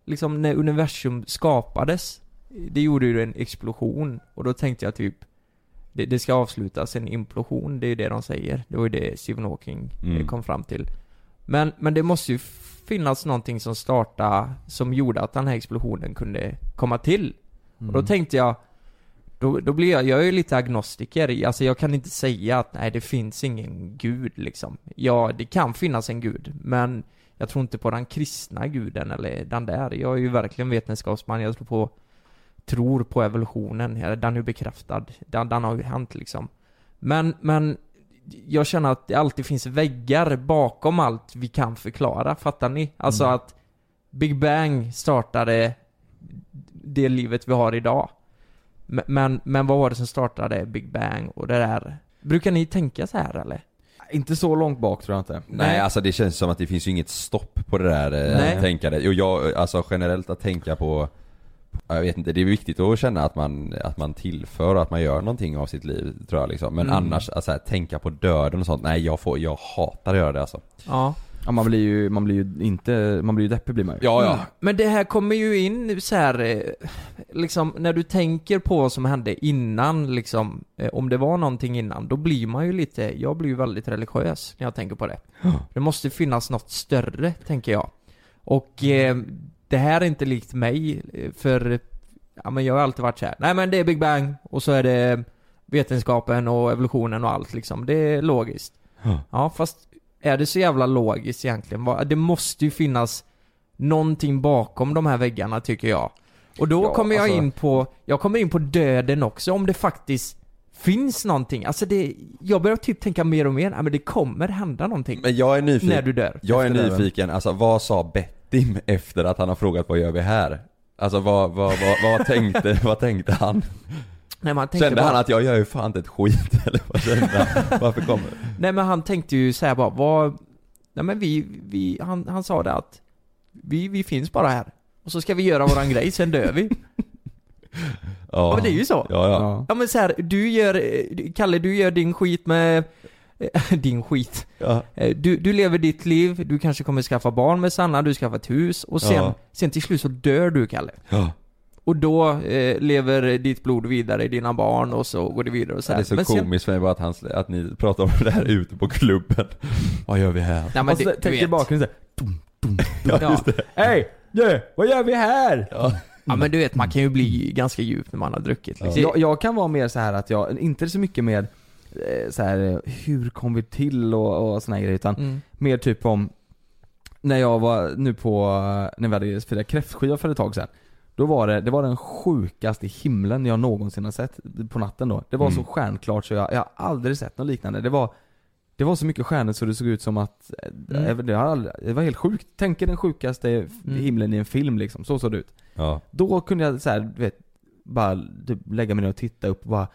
liksom när universum skapades, det gjorde ju en explosion. Och då tänkte jag typ, det, det ska avslutas en implosion, det är ju det de säger. Det var ju det Stephen Hawking eh, Mm. kom fram till. Men, men det måste ju finnas någonting som startade, som gjorde att den här explosionen kunde komma till. Och Mm. då tänkte jag, då, då blir jag, jag är ju lite agnostiker, alltså jag kan inte säga att nej det finns ingen gud liksom. Ja, det kan finnas en gud, men jag tror inte på den kristna guden eller den där. Jag är ju verkligen vetenskapsman, jag tror på tror på evolutionen, den är ju bekräftad. Den, den har ju hänt liksom. Men, men jag känner att det alltid finns väggar bakom allt vi kan förklara, fattar ni? Alltså Mm. att Big Bang startade det livet vi har idag. Men, men, vad var det som startade Big Bang och det där? Brukar ni tänka så här eller? Inte så långt bak tror jag inte. Nej alltså det känns som att det finns ju inget stopp på det där Nej. eh, tänkandet. Och jag, alltså generellt att tänka på ja, jag vet inte, det är viktigt att känna att man, att man tillför och att man gör någonting av sitt liv tror jag liksom. Men Mm. annars, alltså, här, tänka på döden och sånt, nej jag får, jag hatar att göra det alltså. Ja. Ja, man blir ju, man blir ju inte, man blir ju deppig blir man ju. Ja ja. Mm. Men det här kommer ju in så här, eh, liksom när du tänker på vad som hände innan liksom, eh, om det var någonting innan, då blir man ju lite, jag blir ju väldigt religiös när jag tänker på det. Det måste finnas något större, tänker jag. Och eh, det här är inte likt mig, eh, för ja, men jag har alltid varit så här. nej men det är Big Bang, och så är det vetenskapen och evolutionen och allt liksom, det är logiskt. Ja. Ja, fast är det så jävla logiskt egentligen? Det måste ju finnas någonting bakom de här väggarna tycker jag. Och då Ja, kommer jag alltså- in på, jag kommer in på döden också, om det faktiskt finns någonting. Alltså det, jag börjar typ tänka mer och mer, ja men det kommer hända någonting Men jag är nyfiken, när du dör. jag är döden. nyfiken, alltså vad sa Bettim efter att han har frågat vad gör vi här? Alltså vad, vad, vad, vad tänkte, [LAUGHS] vad tänkte han? Nej, man tänkte Kände bara, han att jag gör ju fan inte ett skit [LAUGHS] eller vad kände han? Varför kommer Nej men han tänkte ju säga bara, vad... Nej men vi, vi han, han sa det att vi, vi finns bara här. Och så ska vi göra våran grej, sen dör vi. [LAUGHS] Ja men det är ju så. Ja, ja. Ja. Ja men så här, du gör, Kalle du gör din skit med, [LAUGHS] din skit. ja. Eh, Du, du lever ditt liv, du kanske kommer skaffa barn med Sanna, du skaffar ett hus och sen, Ja. sen till slut så dör du Kalle. ja. Och då eh, lever ditt blod vidare i dina barn och så går det vidare och så Det här. är så Men sen- komiskt för mig bara att, han, att ni pratar om det här ute på klubben. [LAUGHS] Vad gör vi här? Ja men och så det, tänker vet. bakgrunden såhär, Ja, just det. Hej! Du, vad gör vi här? Ja. Ja men du vet, man kan ju bli ganska djup när man har druckit liksom. Jag, jag kan vara mer så här att jag, inte så mycket med eh, så här, hur kom vi till och, och såna här grejer utan Mm. mer typ om när jag var nu på, eh, när vi hade firat kräftskiva för ett tag sedan Då var det, det var den sjukaste himlen jag någonsin har sett på natten då. Det var Mm. så stjärnklart så jag, jag har aldrig sett något liknande. Det var det var så mycket stjärnor så det såg ut som att, eh, Mm. det, har aldrig, det var helt sjukt. Tänk er den sjukaste Mm. himlen i en film liksom, så såg det ut. Ja. Då kunde jag så här, du vet, bara typ lägga mig ner och titta upp och bara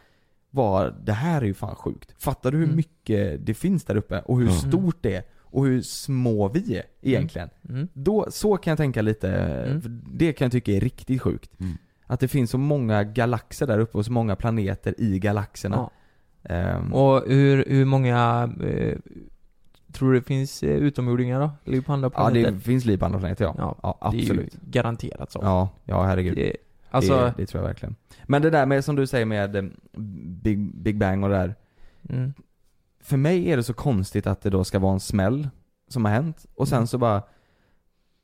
var, det här är ju fan sjukt. Fattar du hur Mm. mycket det finns där uppe? Och hur Mm. stort det är? Och hur små vi är egentligen. Mm. Då, så kan jag tänka lite, Mm. det kan jag tycka är riktigt sjukt. Mm. Att det finns så många galaxer där uppe och så många planeter i galaxerna. Ja. Ehm, Och hur, hur många, eh, tror du det finns eh, utomjordingar då? Liv på andra ja, planeter? det finns liv på andra planeter ja. Ja, Ja, Det är ju absolut. garanterat så. Ja, ja herregud. Det, alltså, det, det tror jag verkligen. Men det där med, som du säger med eh, Big, Big Bang och det där. mm, För mig är det så konstigt att det då ska vara en smäll som har hänt och sen Mm. så bara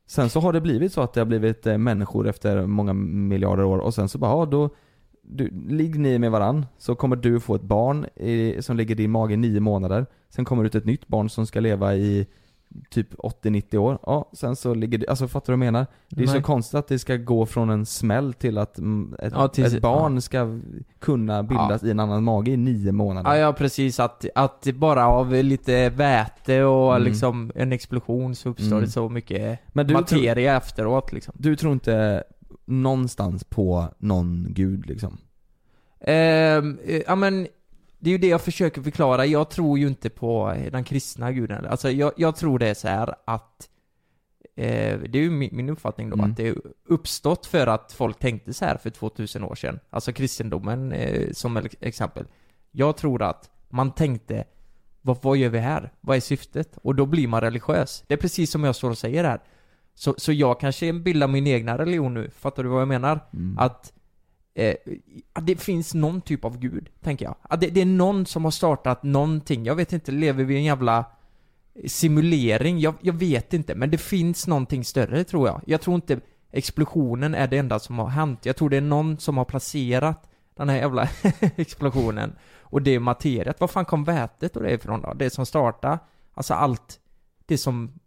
Sen så har det blivit så att det har blivit eh, människor efter många miljarder år och sen så bara, ja då du, Ligg ni med varann så kommer du få ett barn i, som ligger i din mage i nio månader Sen kommer det ut ett nytt barn som ska leva i typ 80-90 år. Ja, sen så ligger det, alltså fattar du vad jag menar? Det är så nej. konstigt att det ska gå från en smäll till att ett, Ja, till- ett barn ska kunna bildas i en annan mage i nio månader. Ja, ja precis, att, att bara av lite väte och Mm. liksom en explosion så uppstår Mm. det så mycket Men du tror- materia efteråt liksom. Du tror inte någonstans på någon gud liksom? Eh, ja men, det är ju det jag försöker förklara. Jag tror ju inte på den kristna guden. Alltså jag, jag tror det är så här att eh, det är ju min, min uppfattning då, Mm. att det uppstått för att folk tänkte så här för 2000 år sedan. Alltså kristendomen eh, som exempel. Jag tror att man tänkte, vad, vad gör vi här? Vad är syftet? Och då blir man religiös. Det är precis som jag står och säger här. Så, så jag kanske bildar min egna religion nu, fattar du vad jag menar? Mm. Att eh, det finns någon typ av gud, tänker jag. Det, det är någon som har startat någonting. Jag vet inte, lever vi i en jävla simulering? Jag, jag vet inte, men det finns någonting större tror jag. Jag tror inte explosionen är det enda som har hänt. Jag tror det är någon som har placerat den här jävla [LAUGHS] explosionen. Och det materiet. Var fan kom vätet och det ifrån då? Det som startade, alltså allt det som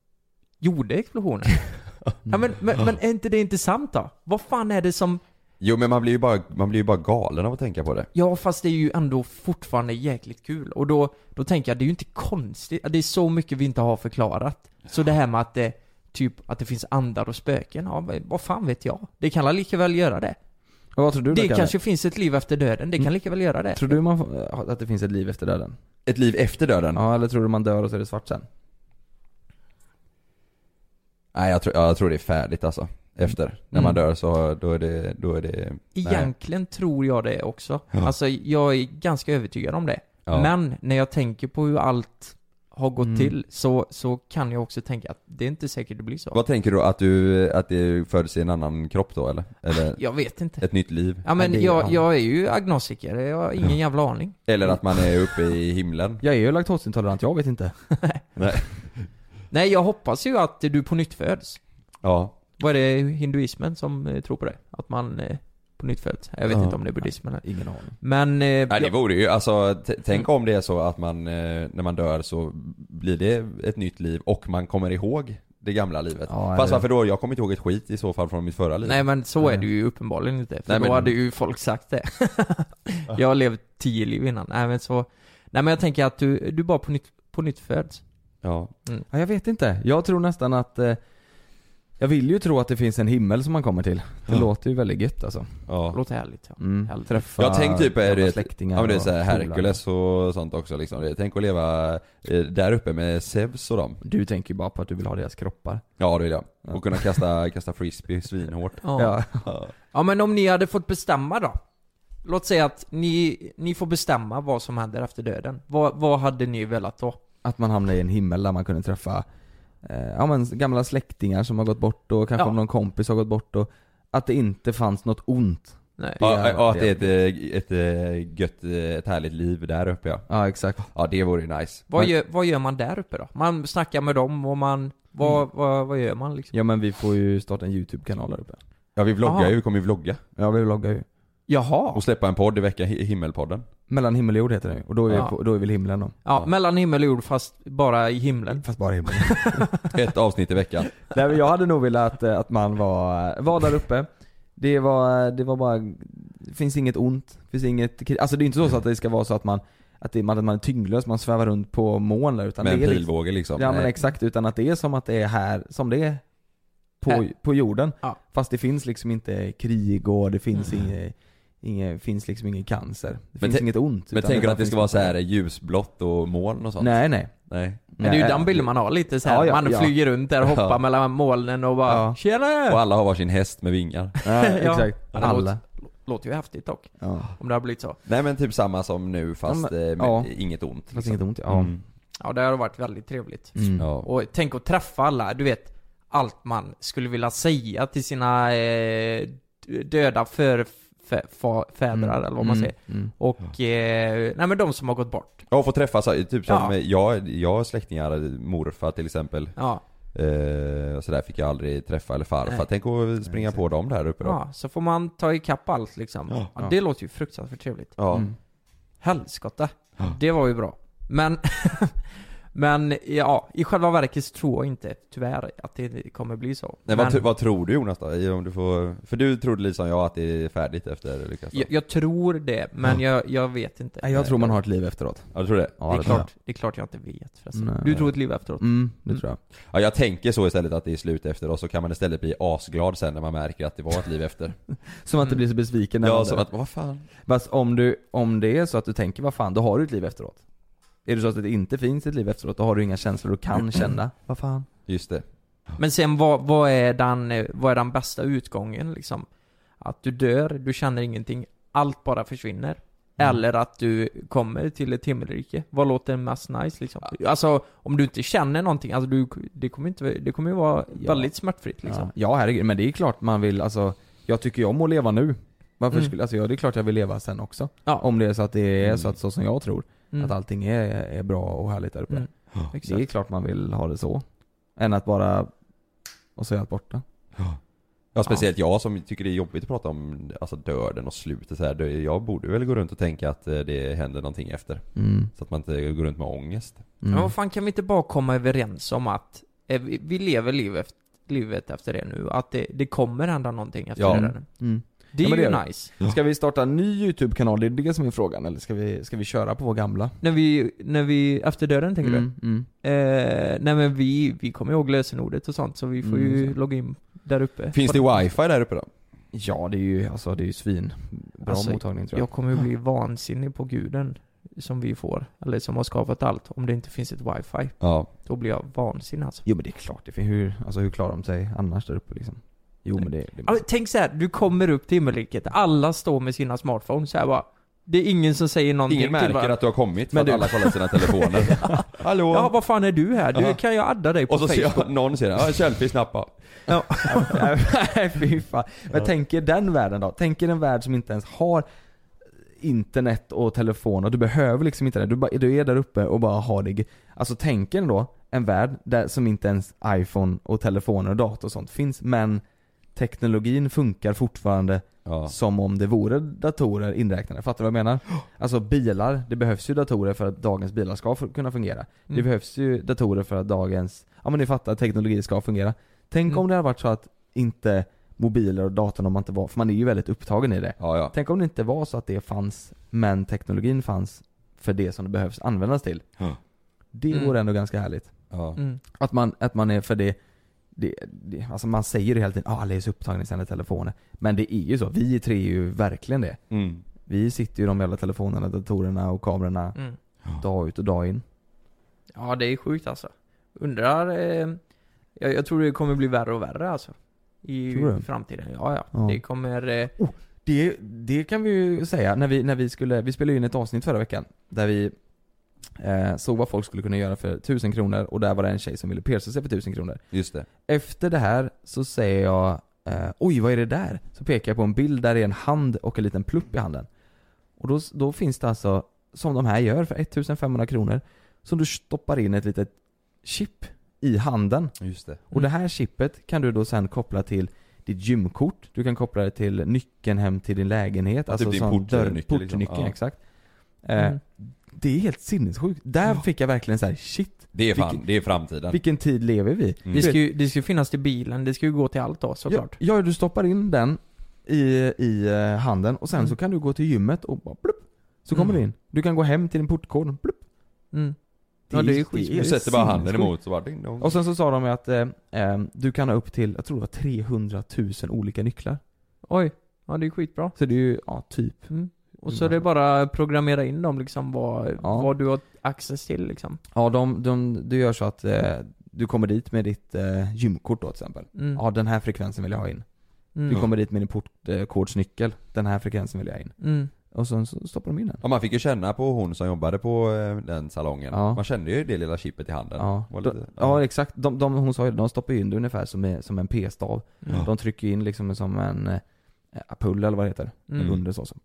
gjorde explosionen. [LAUGHS] ja, men, men, men är inte det intressant då? Vad fan är det som Jo men man blir ju bara, man blir ju bara galen av att tänka på det. Ja fast det är ju ändå fortfarande jäkligt kul och då, då tänker jag det är ju inte konstigt, det är så mycket vi inte har förklarat. Så det här med att det, typ att det finns andar och spöken, ja vad- fan vet jag? Det kan väl lika väl göra det. Och vad tror du då, Det Kalle? kanske finns ett liv efter döden, det kan Mm. lika väl göra det. Tror du man att det finns ett liv efter döden? Ett liv efter döden? Ja, eller tror du man dör och så är det svart sen? Nej jag tror, ja, jag tror det är färdigt alltså. Efter. När man Mm. dör så, då är det, då är det... Egentligen tror jag det också. Ja. Alltså jag är ganska övertygad om det. Ja. Men när jag tänker på hur allt har gått Mm. till så, så kan jag också tänka att det är inte säkert det blir så. Vad tänker du? Att du, att det föds i en annan kropp då eller? Eller [LAUGHS] Jag vet inte. ett nytt liv? Ja men det är- jag, ja. jag är ju agnostiker, jag har ingen jävla aning. Eller att man är uppe i himlen? Jag är ju laktosintolerant, jag vet inte. [LAUGHS] Nej. Nej, jag hoppas ju att du på nytt föds. Ja. Vad är det hinduismen som eh, tror på det? Att man eh, på nytt föds? Jag vet Ja. inte om det är buddhismen. eller- Ingen aning. Men... Eh, Nej det vore ju, alltså tänk om det är så att man, när man dör så blir det ett nytt liv och man kommer ihåg det gamla livet. Ja, Fast varför då? Jag kommer inte ihåg ett skit i så fall från mitt förra liv. Nej men så är Nej. det ju uppenbarligen inte. För Nej, då men- hade ju folk sagt det. [LAUGHS] jag har levt tio liv innan. Nej men så... Nej men jag tänker att du, du bara på nytt, på nytt föds. Ja. Ja, jag vet inte. Jag tror nästan att eh, Jag vill ju tro att det finns en himmel som man kommer till. Det Ja. låter ju väldigt gött alltså. Det ja. låter härligt ja. Mm. Härligt. Träffa Jag tänk typ är det, släktingar ja men det är så här. Herkules och sånt också liksom. Tänk att leva eh, där uppe med Zeus och dem. Du tänker ju bara på att du vill ha deras kroppar. Ja det vill jag. Ja. Och kunna kasta, kasta frisbee svinhårt. Ja. Ja. ja men om ni hade fått bestämma då? Låt säga att ni, ni får bestämma vad som händer efter döden. Vad, vad hade ni velat då? Att man hamnar i en himmel där man kunde träffa ja, men gamla släktingar som har gått bort och kanske Ja. om någon kompis har gått bort och att det inte fanns något ont. Nej. Det Ja, är- ja, att det är ett, ett, ett gött, ett härligt liv där uppe ja. Ja exakt. Ja det vore ju nice. Vad Men- gör, vad gör man där uppe då? Man snackar med dem och man... Vad, vad, vad gör man liksom? Ja men vi får ju starta en YouTube-kanal där uppe. Ja vi vloggar Aha. ju, vi kommer ju vlogga. Ja vi vloggar ju. Jaha! Och släppa en podd i vecka, Hi- Himmelpodden. Mellan himmel och jord heter ju. och då är, Ja. vi på, då är väl himlen då. Ja, mellan himmel och jord fast bara i himlen. Fast bara himlen. [LAUGHS] Ett avsnitt i veckan. Nej men jag hade nog velat eh, att man var, var där uppe. Det var, det var bara, det finns inget ont, det finns inget, alltså det är inte så, så att det ska vara så att man, att, det, man, att man är tyngdlös, man svävar runt på moln där, utan Med en det är liksom, pilbåge liksom. Ja men exakt, utan att det är som att det är här, som det är på, Här. på jorden. Ja. Fast det finns liksom inte krig och det finns Mm. inget, inget, finns liksom ingen cancer. Det Men finns inget ont. Men tänker du att det ska vara så här ljusblått och moln och sånt? Nej nej. Nej. Men det är ju den bilden man har lite så här. Ja, ja, man ja. flyger runt där och hoppar Ja. mellan molnen och bara Ja. Tjena! Och alla har varsin häst med vingar. [LAUGHS] Ja. exakt. Alla. låter, ju häftigt dock. Ja. Om det har blivit så. Nej men typ samma som nu fast eh, med ja. inget ont. Fast inget ont, ja. Mm. Ja, det har varit väldigt trevligt. Mm. Ja. Och tänk att träffa alla, du vet allt man skulle vilja säga till sina eh, döda för, för, för, fädrar eller vad man säger. Mm. Och, eh, nej men de som har gått bort. Ja, och få träffas, typ som Ja. jag, jag har släktingar, morfar till exempel. Ja, Eh, så där fick jag aldrig träffa, eller farfar. Nej. Tänk att springa på dem där uppe då. ja, så får man ta ikapp allt liksom. Ja. Ja, det låter ju fruktansvärt trevligt. Ja. Mm. Helskotta. Det var ju bra. Men, [LAUGHS] men ja, i själva verket så tror jag inte, tyvärr, att det kommer bli så. Nej, men vad, vad tror du Jonas då? Om du får, för du trodde liksom jag att det är färdigt efter Lukas jag, jag tror det, men jag, jag vet inte. Nej, jag tror man har ett liv efteråt. Ja, du tror det? Ja, det, är det klart, det är klart jag inte vet förresten. Nej. Du tror ett liv efteråt? Mm, det tror jag. Ja, jag tänker så istället att det är slut efter och så kan man istället bli asglad sen när man märker att det var ett liv efter. [LAUGHS] Som att du Mm. blir så besviken när ja, man som att, vad fan? Fast om du, om det är så att du tänker vad fan, då har du ett liv efteråt. Är det så att det inte finns ett liv efteråt, då har du inga känslor du kan känna. Vad fan? Just det. Men sen vad, vad, är den, vad är den bästa utgången liksom? Att du dör, du känner ingenting, allt bara försvinner. Mm. Eller att du kommer till ett himmelrike. Vad låter mest nice liksom? Alltså, om du inte känner någonting, alltså du, det kommer inte, det kommer ju vara Ja. väldigt smärtfritt liksom. Ja, ja herregud, men det är klart man vill, alltså Jag tycker ju om att leva nu. Varför Mm. skulle, alltså ja, det är klart jag vill leva sen också. Ja. Om det är så att det är Mm. så att så som jag tror. Mm. Att allting är, är bra och härligt där uppe. Mm. Det är klart man vill ha det så. Än att bara, och så är allt borta. Ja, speciellt jag som tycker det är jobbigt att prata om alltså döden och slutet så här. Jag borde väl gå runt och tänka att eh, det händer någonting efter. Mm. Så att man inte går runt med ångest. Mm. Men vad fan kan vi inte bara komma överens om att eh, vi, lever livet, livet efter det nu? Att det, det kommer hända någonting efter Ja. det där. Mm. Det är Ja, ju det nice. Ska vi starta en ny YouTube-kanal? Det är det som är frågan. Eller ska vi, ska vi köra på vår gamla? När vi, när vi, efter döden tänker Mm, mm. du? Eh, nej men vi, vi kommer ihåg lösenordet och sånt så vi får Mm, ju så. logga in där uppe. Finns det wifi där uppe då? Ja, det är ju, alltså det är ju svin. Bra Alltså, mottagning tror jag. Jag kommer ju bli vansinnig på guden som vi får, eller som har skapat allt, om det inte finns ett wifi. Ja. Då blir jag vansinnig alltså. Jo men det är klart, det finns, hur, alltså hur klarar de sig annars där uppe liksom? Jo men det, det Ja, men tänk så här, du kommer upp till himmelriket, alla står med sina smartphones så här bara. Det är ingen som säger någonting Ingen märker bara, att du har kommit för Men att du- alla kollar sina telefoner. [LAUGHS] Hallå? Ja, vad fan är du här? Du, Ja. kan jag adda dig på och så ser Facebook? jag, någon säger ja selfie snappa. Ja, [LAUGHS] nej fy fan. Men tänk er den världen då. Tänk er en värld som inte ens har internet och telefon och du behöver liksom inte det. Du, bara, du är där uppe och bara har det. Alltså tänk er då en värld där som inte ens iPhone och telefoner och dator och sånt finns men teknologin funkar fortfarande Ja. som om det vore datorer inräknade. Fattar du vad jag menar? Alltså bilar, det behövs ju datorer för att dagens bilar ska kunna fungera. Det Mm. behövs ju datorer för att dagens, ja men ni fattar, teknologi ska fungera. Tänk Mm. om det hade varit så att inte mobiler och datorn om man inte var, för man är ju väldigt upptagen i det. Ja, ja. Tänk om det inte var så att det fanns, men teknologin fanns för det som det behövs användas till. Ja. Det Mm. vore ändå ganska härligt. ja. Mm. Att man, att man är för det, det, det alltså man säger det hela tiden, ah, alla är så upptagna i sina telefoner. Men det är ju så, vi tre är ju verkligen det. Mm. Vi sitter ju i de jävla telefonerna, datorerna och kamerorna Mm. dag ut och dag in. Ja, det är sjukt alltså. Undrar, eh, jag, jag tror det kommer bli värre och värre alltså. I framtiden. Ja, ja. Ja. Det kommer, eh, Det, det kan vi ju säga, när vi, när vi skulle, vi spelade in ett avsnitt förra veckan där vi eh, såg vad folk skulle kunna göra för 1000 kronor och där var det en tjej som ville pierca sig för 1000 kronor. Just det. Efter det här så säger jag eh, Oj vad är det där? Så pekar jag på en bild där det är en hand och en liten plupp i handen. Och då, då finns det alltså, som de här gör för 1500 kronor, som du stoppar in ett litet chip i handen. Just det. Och det här chippet kan du då sen koppla till ditt gymkort, du kan koppla det till nyckeln hem till din lägenhet, Ja, alltså typ din sån portnyckel liksom. portnyckeln, Ja. exakt. Eh, Mm. Det är helt sinnessjukt. Där fick jag verkligen så här: shit, Det är fan, Vilken- det är framtiden. vilken tid lever vi? Mm. Det ska, ju, det ska ju finnas till bilen, det ska ju gå till allt då Ja, såklart. ja, du stoppar in den i, i eh, handen och sen Mm. så kan du gå till gymmet och bara plupp, Så kommer Mm. du in. Du kan gå hem till din portkod, plupp. Mm. Ja, det är ju skitsmidigt. Du sätter bara handen emot så bara ding dong. Och sen så sa de ju att eh, eh, du kan ha upp till, jag tror det var 300 000 olika nycklar. Oj, ja det är skitbra. Så det är ju, ja typ. Mm. Och så är det bara att programmera in dem liksom vad, Ja. vad du har access till liksom. Ja, de, de, du gör så att eh, du kommer dit med ditt eh, gymkort då till exempel. Mm. Ja, den här frekvensen vill jag ha in. Mm. Du kommer dit med din portkodsnyckel. Den här frekvensen vill jag ha in. Mm. Och sen så stoppar de in den. Ja, man fick ju känna på hon som jobbade på eh, den salongen. Ja. Man kände ju det lilla chippet i handen. Ja, de, lite- ja exakt. De, de, hon sa ju de stoppar ju in det ungefär som, en- som en p-stav. Ja. De trycker in liksom som en eh, pull eller vad det heter. Mm. Under så. så.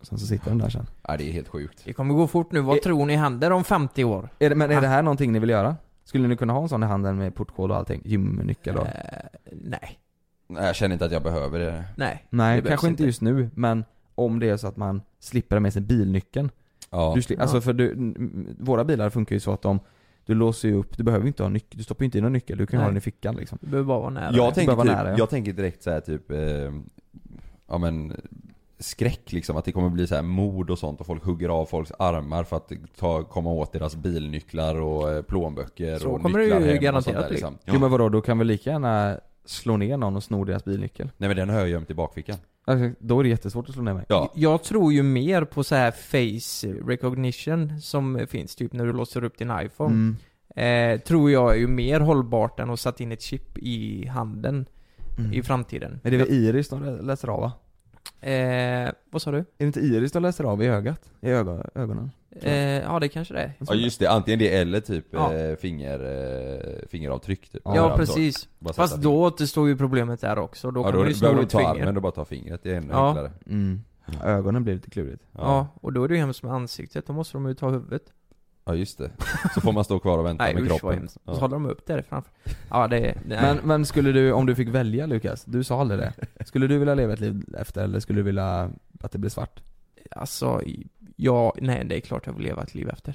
Sen så sitter den där sen. Ja, det är helt sjukt. Det kommer gå fort nu, vad Eh. tror ni händer om 50 år? Är det, men är Ah. det här någonting ni vill göra? Skulle ni kunna ha en sån i handen med portkod och allting? Gymnyckel och... Eh, nej. Nej, jag känner inte att jag behöver det. Nej. Nej, det kanske inte just nu, men om det är så att man slipper med sig bilnyckeln. Ja. Du sli- Alltså för du, våra bilar funkar ju så att de, du låser ju upp, du behöver inte ha nyckel, du stoppar ju inte in någon nyckel, du kan ju ha Nej. den i fickan liksom. Det behöver bara vara nära. Jag tänker, typ, vara nära, ja. jag tänker direkt så här typ, eh, ja men skräck liksom, att det kommer bli så här mord och sånt och folk hugger av folks armar för att ta, komma åt deras bilnycklar och eh, plånböcker Så och kommer det nycklar ju hem och garanterat sånt där bli. liksom. Jo men vadå, då kan väl lika gärna slå ner någon och sno deras bilnyckel? Nej men den har jag gömt i bakfickan. Alltså, då är det jättesvårt att slå ner mig. Ja. Jag tror ju mer på så här face recognition som finns, typ när du låser upp din iPhone. Mm. Eh, tror jag är ju mer hållbart än att sätta in ett chip i handen Mm. i framtiden. Men det är väl iris de lä- läser av va? Eh, vad sa du? Är det inte iris de läser av i ögat? I öga, ögonen? Eh, ja det kanske det är. Ja just det, antingen det eller typ Ja. eh, finger, eh, fingeravtryck typ. Ja, Ja, Överallt så. precis. Fast då återstår ju problemet där också. Då ja, kan då du ett ta finger. armen och bara ta fingret, det är ännu Ja. enklare. Mm. Ögonen blir lite klurigt. Ja. och då är det ju hemskt med ansiktet. Då måste de ju ta huvudet. Ja just det. Så får man stå kvar och vänta Nej med usch vad kroppen. hemskt. Ja. Så håller de upp det framför. Ja det. Men, men skulle du, om du fick välja Lukas, du sa aldrig det. Skulle du vilja leva ett liv efter eller skulle du vilja att det blir svart? Alltså, ja, nej det är klart jag vill leva ett liv efter.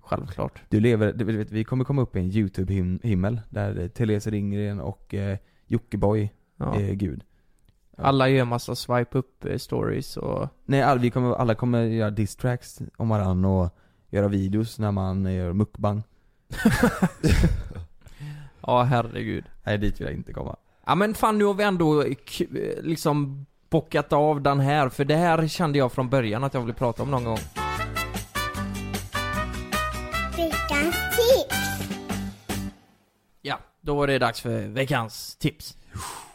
Självklart. Du lever, du vet, vi kommer komma upp i en YouTube-himmel där Therese Ringren och eh, Jockiboi Ja. är gud. Alla gör massa swipe up eh, stories och Nej, all, vi kommer, alla kommer göra diss-tracks om varandra och göra videos när man gör mukbang. [LAUGHS] Ja herregud. Nej, dit vill jag inte komma. Ja men fan nu har vi ändå liksom bockat av den här, för det här kände jag från början att jag ville prata om någon gång. Veckans tips! Ja, då var det dags för veckans tips.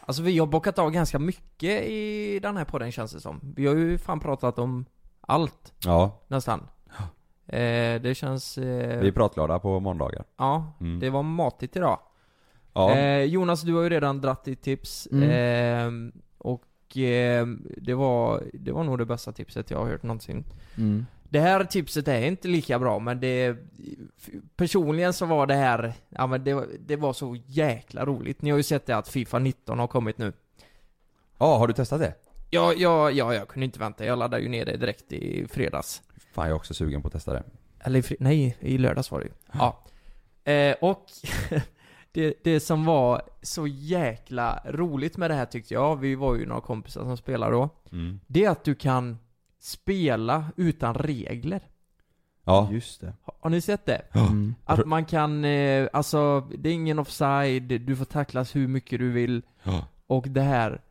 Alltså vi har bockat av ganska mycket i den här podden känns det som. Vi har ju fan pratat om allt, Ja, nästan. Eh, det känns... Eh, vi är pratglada på måndagar. ja, Mm. det var matigt idag. Ja, Eh, Jonas, du har ju redan dratt ditt tips. Mm. Eh, och eh, det, var, det var nog det bästa tipset jag har hört någonsin. Mm. Det här tipset är inte lika bra, men det... Personligen så var det här... Ja men det, var- det var så jäkla roligt. Ni har ju sett det att Fifa 19 har kommit nu. ja har du testat det? Ja, ja, ja, jag kunde inte vänta. Jag laddade ju ner det direkt i fredags. Fan jag är också sugen på att testa det. Eller i fri- nej, i lördags var det ju. Ja. Eh, och [LAUGHS] det, det som var så jäkla roligt med det här tyckte jag, vi var ju några kompisar som spelade då. Mm. Det är att du kan spela utan regler. Ja. Just det. Har, har ni sett det? Mm. Att man kan, eh, alltså, det är ingen offside, du får tacklas hur mycket du vill, Ja. och det här.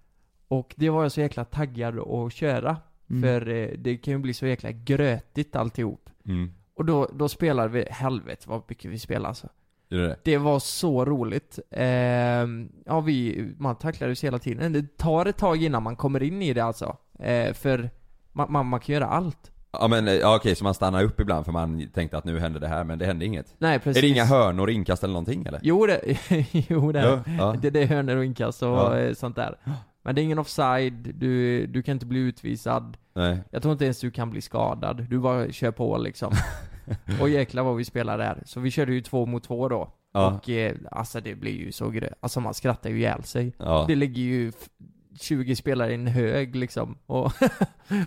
Och det var jag så jäkla taggad att köra. Mm. För eh, det kan ju bli så jäkla grötigt alltihop. Mm. Och då, då spelade vi, helvete vad mycket vi spelade alltså. Det? Det var så roligt. Ehm, ja vi, man tacklades hela tiden. Det tar ett tag innan man kommer in i det alltså. Eh, för man, man, man kan göra allt. Ja men, eh, ja, okej så man stannar upp ibland för man tänkte att nu hände det här men det hände inget? Nej precis. Är det inga hörnor, inkast eller någonting eller? Jo det, [LAUGHS] jo det Ja, ja. det. Det är hörnor och inkast och Ja. eh, sånt där. Men det är ingen offside, du, du kan inte bli utvisad. Nej. Jag tror inte ens du kan bli skadad. Du bara kör på liksom. [LAUGHS] och jäklar vad vi spelar där. Så vi körde ju två mot två då. Ja. Och eh, alltså det blir ju så grö... Alltså man skrattar ju ihjäl sig. Ja. Det ligger ju f- 20 spelare i en hög liksom. Och Och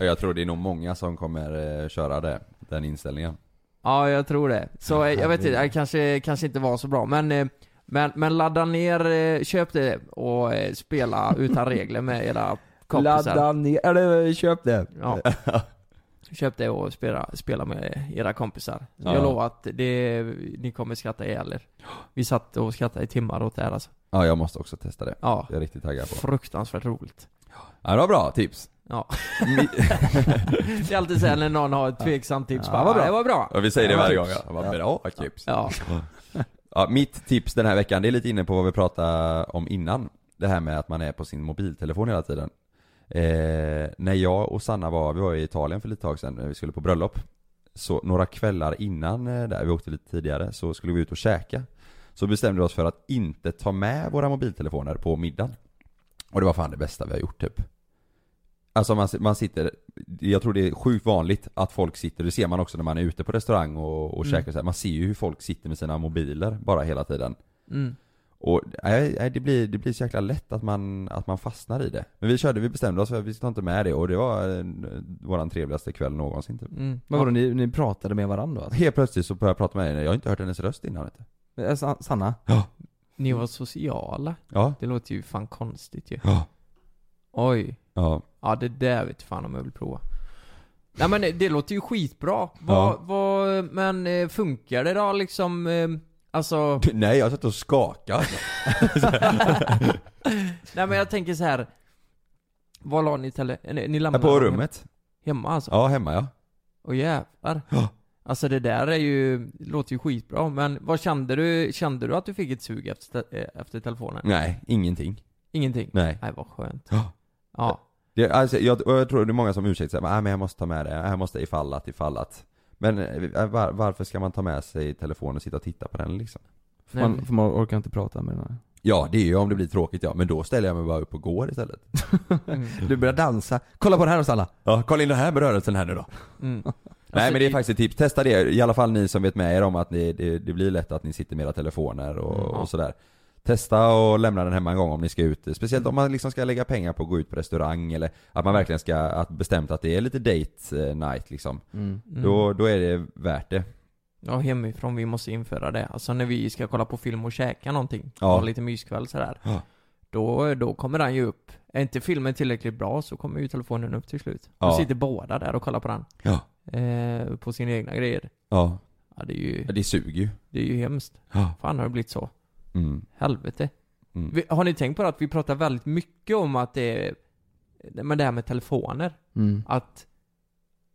[LAUGHS] jag tror det är nog [LAUGHS] många som kommer eh, köra det den inställningen. Ja, jag tror det. Så eh, jag vet inte, det kanske, kanske inte var så bra, men eh, men, men ladda ner, eh, köp det och eh, spela utan [LAUGHS] regler med era kompisar. Ladda ner, eller köp det. Ja. [LAUGHS] Köp det och spela, spela med era kompisar. Ja. Jag lovar att det, ni kommer skratta ihjäl er. Vi satt och skrattade i timmar åt det här alltså. Ja, jag måste också testa det. Ja. Jag är riktigt taggad på. Fruktansvärt roligt. Ja, det var bra tips. Ja. [LAUGHS] det är alltid såhär när någon har ett tveksamt tips. Ja, bara. Det var bra. Ja, vi säger det varje gång. Ja. Vad bra tips. Ja. Ja, mitt tips den här veckan, det är lite inne på vad vi pratade om innan. Det här med att man är på sin mobiltelefon hela tiden. Eh, när jag och Sanna var, vi var i Italien för lite tag sedan, när vi skulle på bröllop. Så några kvällar innan eh, där, vi åkte lite tidigare, så skulle vi ut och käka. Så bestämde vi oss för att inte ta med våra mobiltelefoner på middagen. Och det var fan det bästa vi har gjort typ. Alltså man, man sitter, jag tror det är sjukt vanligt att folk sitter, det ser man också när man är ute på restaurang och, och Mm. käkar så här. man ser ju hur folk sitter med sina mobiler bara hela tiden. Mm. Och nej, det, blir, det blir så jäkla lätt att man, att man fastnar i det. Men vi körde, vi bestämde oss för att vi ska inte med det och det var eh, våran trevligaste kväll någonsin typ. Mm. Men vadå, ni, ni pratade med varandra alltså? Helt plötsligt så började jag prata med henne, jag har inte hört hennes röst innan du. Eh, Sa- Sanna? Ni var sociala. Ja. Det låter ju fan konstigt ju. Ja. Oj. Ja. Ja, det där vet fan om jag vill prova. Nej men det- det låter ju skitbra. Vad, Ja. vad, men eh, funkar det då liksom? eh, Alltså, Nej, jag satt och skakade. [LAUGHS] nej men jag tänker så här. Var la ni tele... Ni, lämnade På rummet. Hemma alltså? Ja, hemma ja. Åh jävlar. Ja. Alltså det där är ju, låter ju skitbra, men vad kände du? Kände du att du fick ett sug efter, eh, efter telefonen? Nej, ingenting. Ingenting? Nej. Nej vad skönt. Ja. Ja. Det, alltså, jag, jag tror det är många som ursäktar sig, nej men jag måste ta med det, jag måste ifall att, ifall att. Men eh, var, varför ska man ta med sig telefonen och sitta och titta på den liksom? För Nej, man, för man orkar inte prata med den här. Ja, det är ju om det blir tråkigt ja, men då ställer jag mig bara upp och går istället. [LAUGHS] Du börjar dansa. Kolla på det här då Sanna! Ja, kolla in den här rörelsen här nu då. Mm. [LAUGHS] Nej men det är faktiskt ett tips, testa det, i alla fall ni som vet med er om att det, det, det blir lätt att ni sitter med era telefoner och, Mm, ja. och sådär. Testa och lämna den hemma en gång om ni ska ut, speciellt om man liksom ska lägga pengar på att gå ut på restaurang eller att man verkligen ska, att bestämt att det är lite date eh, night liksom. Mm. Mm. Då, då är det värt det. Ja, hemifrån, vi måste införa det. Alltså när vi ska kolla på film och käka någonting, Ja. ha lite myskväll sådär. Ja. Då, då kommer den ju upp. Är inte filmen tillräckligt bra så kommer ju telefonen upp till slut. Då Ja. sitter båda där och kollar på den. Ja. Eh, på sina egna grejer. Ja, Ja, det är ju, Ja, det suger ju. det är ju hemskt. Ja. Fan har det blivit så? Mm. Helvete. Mm. Vi, har ni tänkt på det att vi pratar väldigt mycket om att det är, men det här med telefoner. Mm. Att,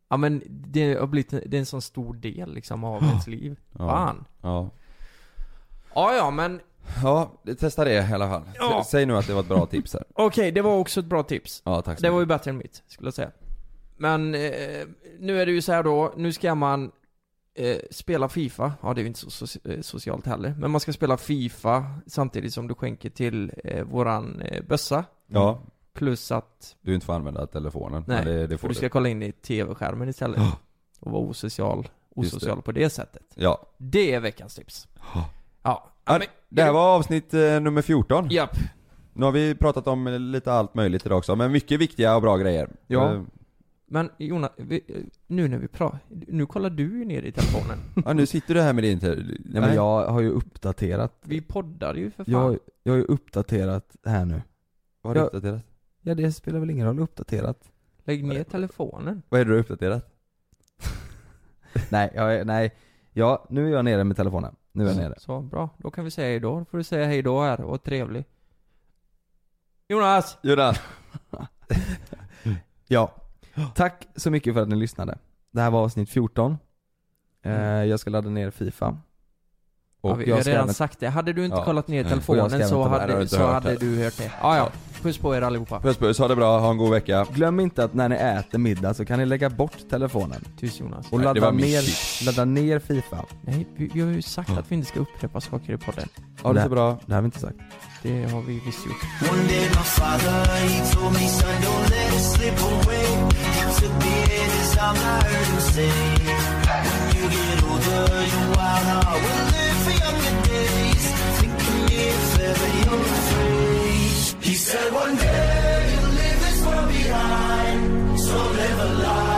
ja men det har blivit, det är en sån stor del liksom av ens liv. Ja. Fan. Ja. Ja, ja men Ja, testa det i alla fall. Ja. Säg nu att det var ett bra tips här. [LAUGHS] okej, det var också ett bra tips. Ja, tack så Det var ju mycket. bättre än mitt, skulle jag säga. Men eh, nu är det ju så här då, nu ska man eh, spela FIFA. Ja, det är ju inte så soci- eh, socialt heller. Men man ska spela FIFA samtidigt som du skänker till eh, våran eh, bössa. Ja, Plus att du inte får använda telefonen. Nej, det, det får du du. ska kolla in i TV-skärmen istället. Ja. Och vara osocial, osocial på det sättet. Ja. Det är veckans tips. Ja. Ja. Men, Det här var avsnitt eh, nummer 14. Japp. Nu har vi pratat om eh, lite allt möjligt idag också, men mycket viktiga och bra grejer. Ja. Men Jonas, vi, nu när vi pratar, nu kollar du ju ner i telefonen. [LAUGHS] ja, nu sitter du här med din te- Nej men jag har ju uppdaterat. Vi poddar ju för fan. Jag, jag har ju uppdaterat här nu. Vad har du jag- uppdaterat? Ja det spelar väl ingen roll, uppdaterat. Lägg ner telefonen. Vad är det du har uppdaterat? [LAUGHS] nej, jag, nej. Ja, nu är jag nere med telefonen. Nu är jag nere. Så, bra. Då kan vi säga hejdå. Då får du säga hejdå här och trevlig. Jonas! Jonas! [LAUGHS] Ja. [GASPS] Tack så mycket för att ni lyssnade. Det här var avsnitt 14. Eh, jag ska ladda ner Fifa. Och Och vi har jag ska redan även- sagt det. Hade du inte Ja. kollat ner telefonen så har hade, så hört hade du hört det. Ja, ja. Puss på er allihopa. Puss puss, ha det bra, ha en god vecka. Glöm inte att när ni äter middag så kan ni lägga bort telefonen. Tyst Jonas. Och Nej, ladda ner, ladda ner Fifa. Nej, vi, vi har ju sagt att vi inte ska upprepa saker i podden. Ha det så bra. Det har vi inte sagt. Det har vi visst gjort. Don't let it his arms, I heard him say, when you get older, your wild heart will live for younger days. Think of me if ever you're afraid. He said one day you'll leave this world behind, so live a life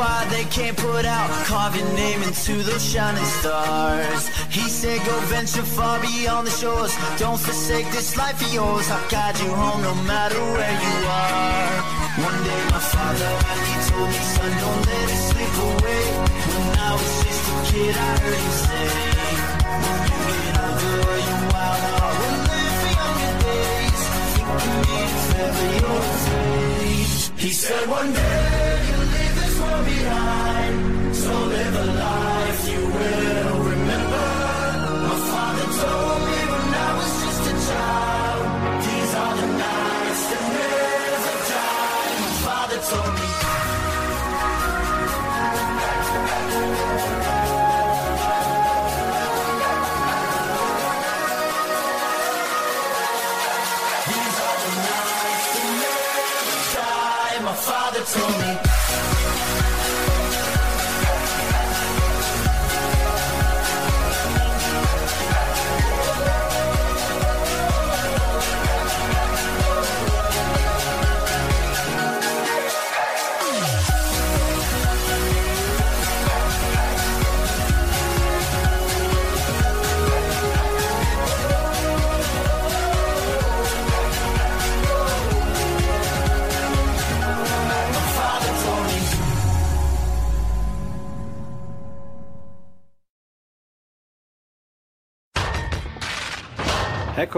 why they can't put out. Carve your name into those shining stars. He said, Go venture far beyond the shores. Don't forsake this life of yours. I'll guide you home no matter where you are. One day, my father, he told me, Son, don't let it slip away. When I was just a kid, I heard him say, When you get older, your wild heart will live for younger days. Think of me if ever you're afraid. He said, One day Mirar.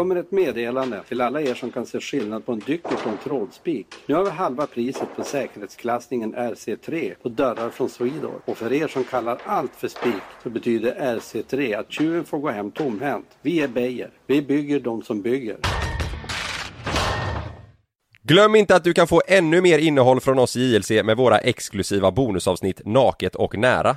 Kommer ett meddelande till alla er som kan se skillnad på en dyker och en trådspik. Nu har vi halva priset på säkerhetsklassningen RC3 på dörrar från Swedor. Och för er som kallar allt för spik så betyder RC3 att tjuven får gå hem tomhänt. Vi är Beijer. Vi bygger de som bygger. Glöm inte att du kan få ännu mer innehåll från oss i JLC med våra exklusiva bonusavsnitt Naket och Nära.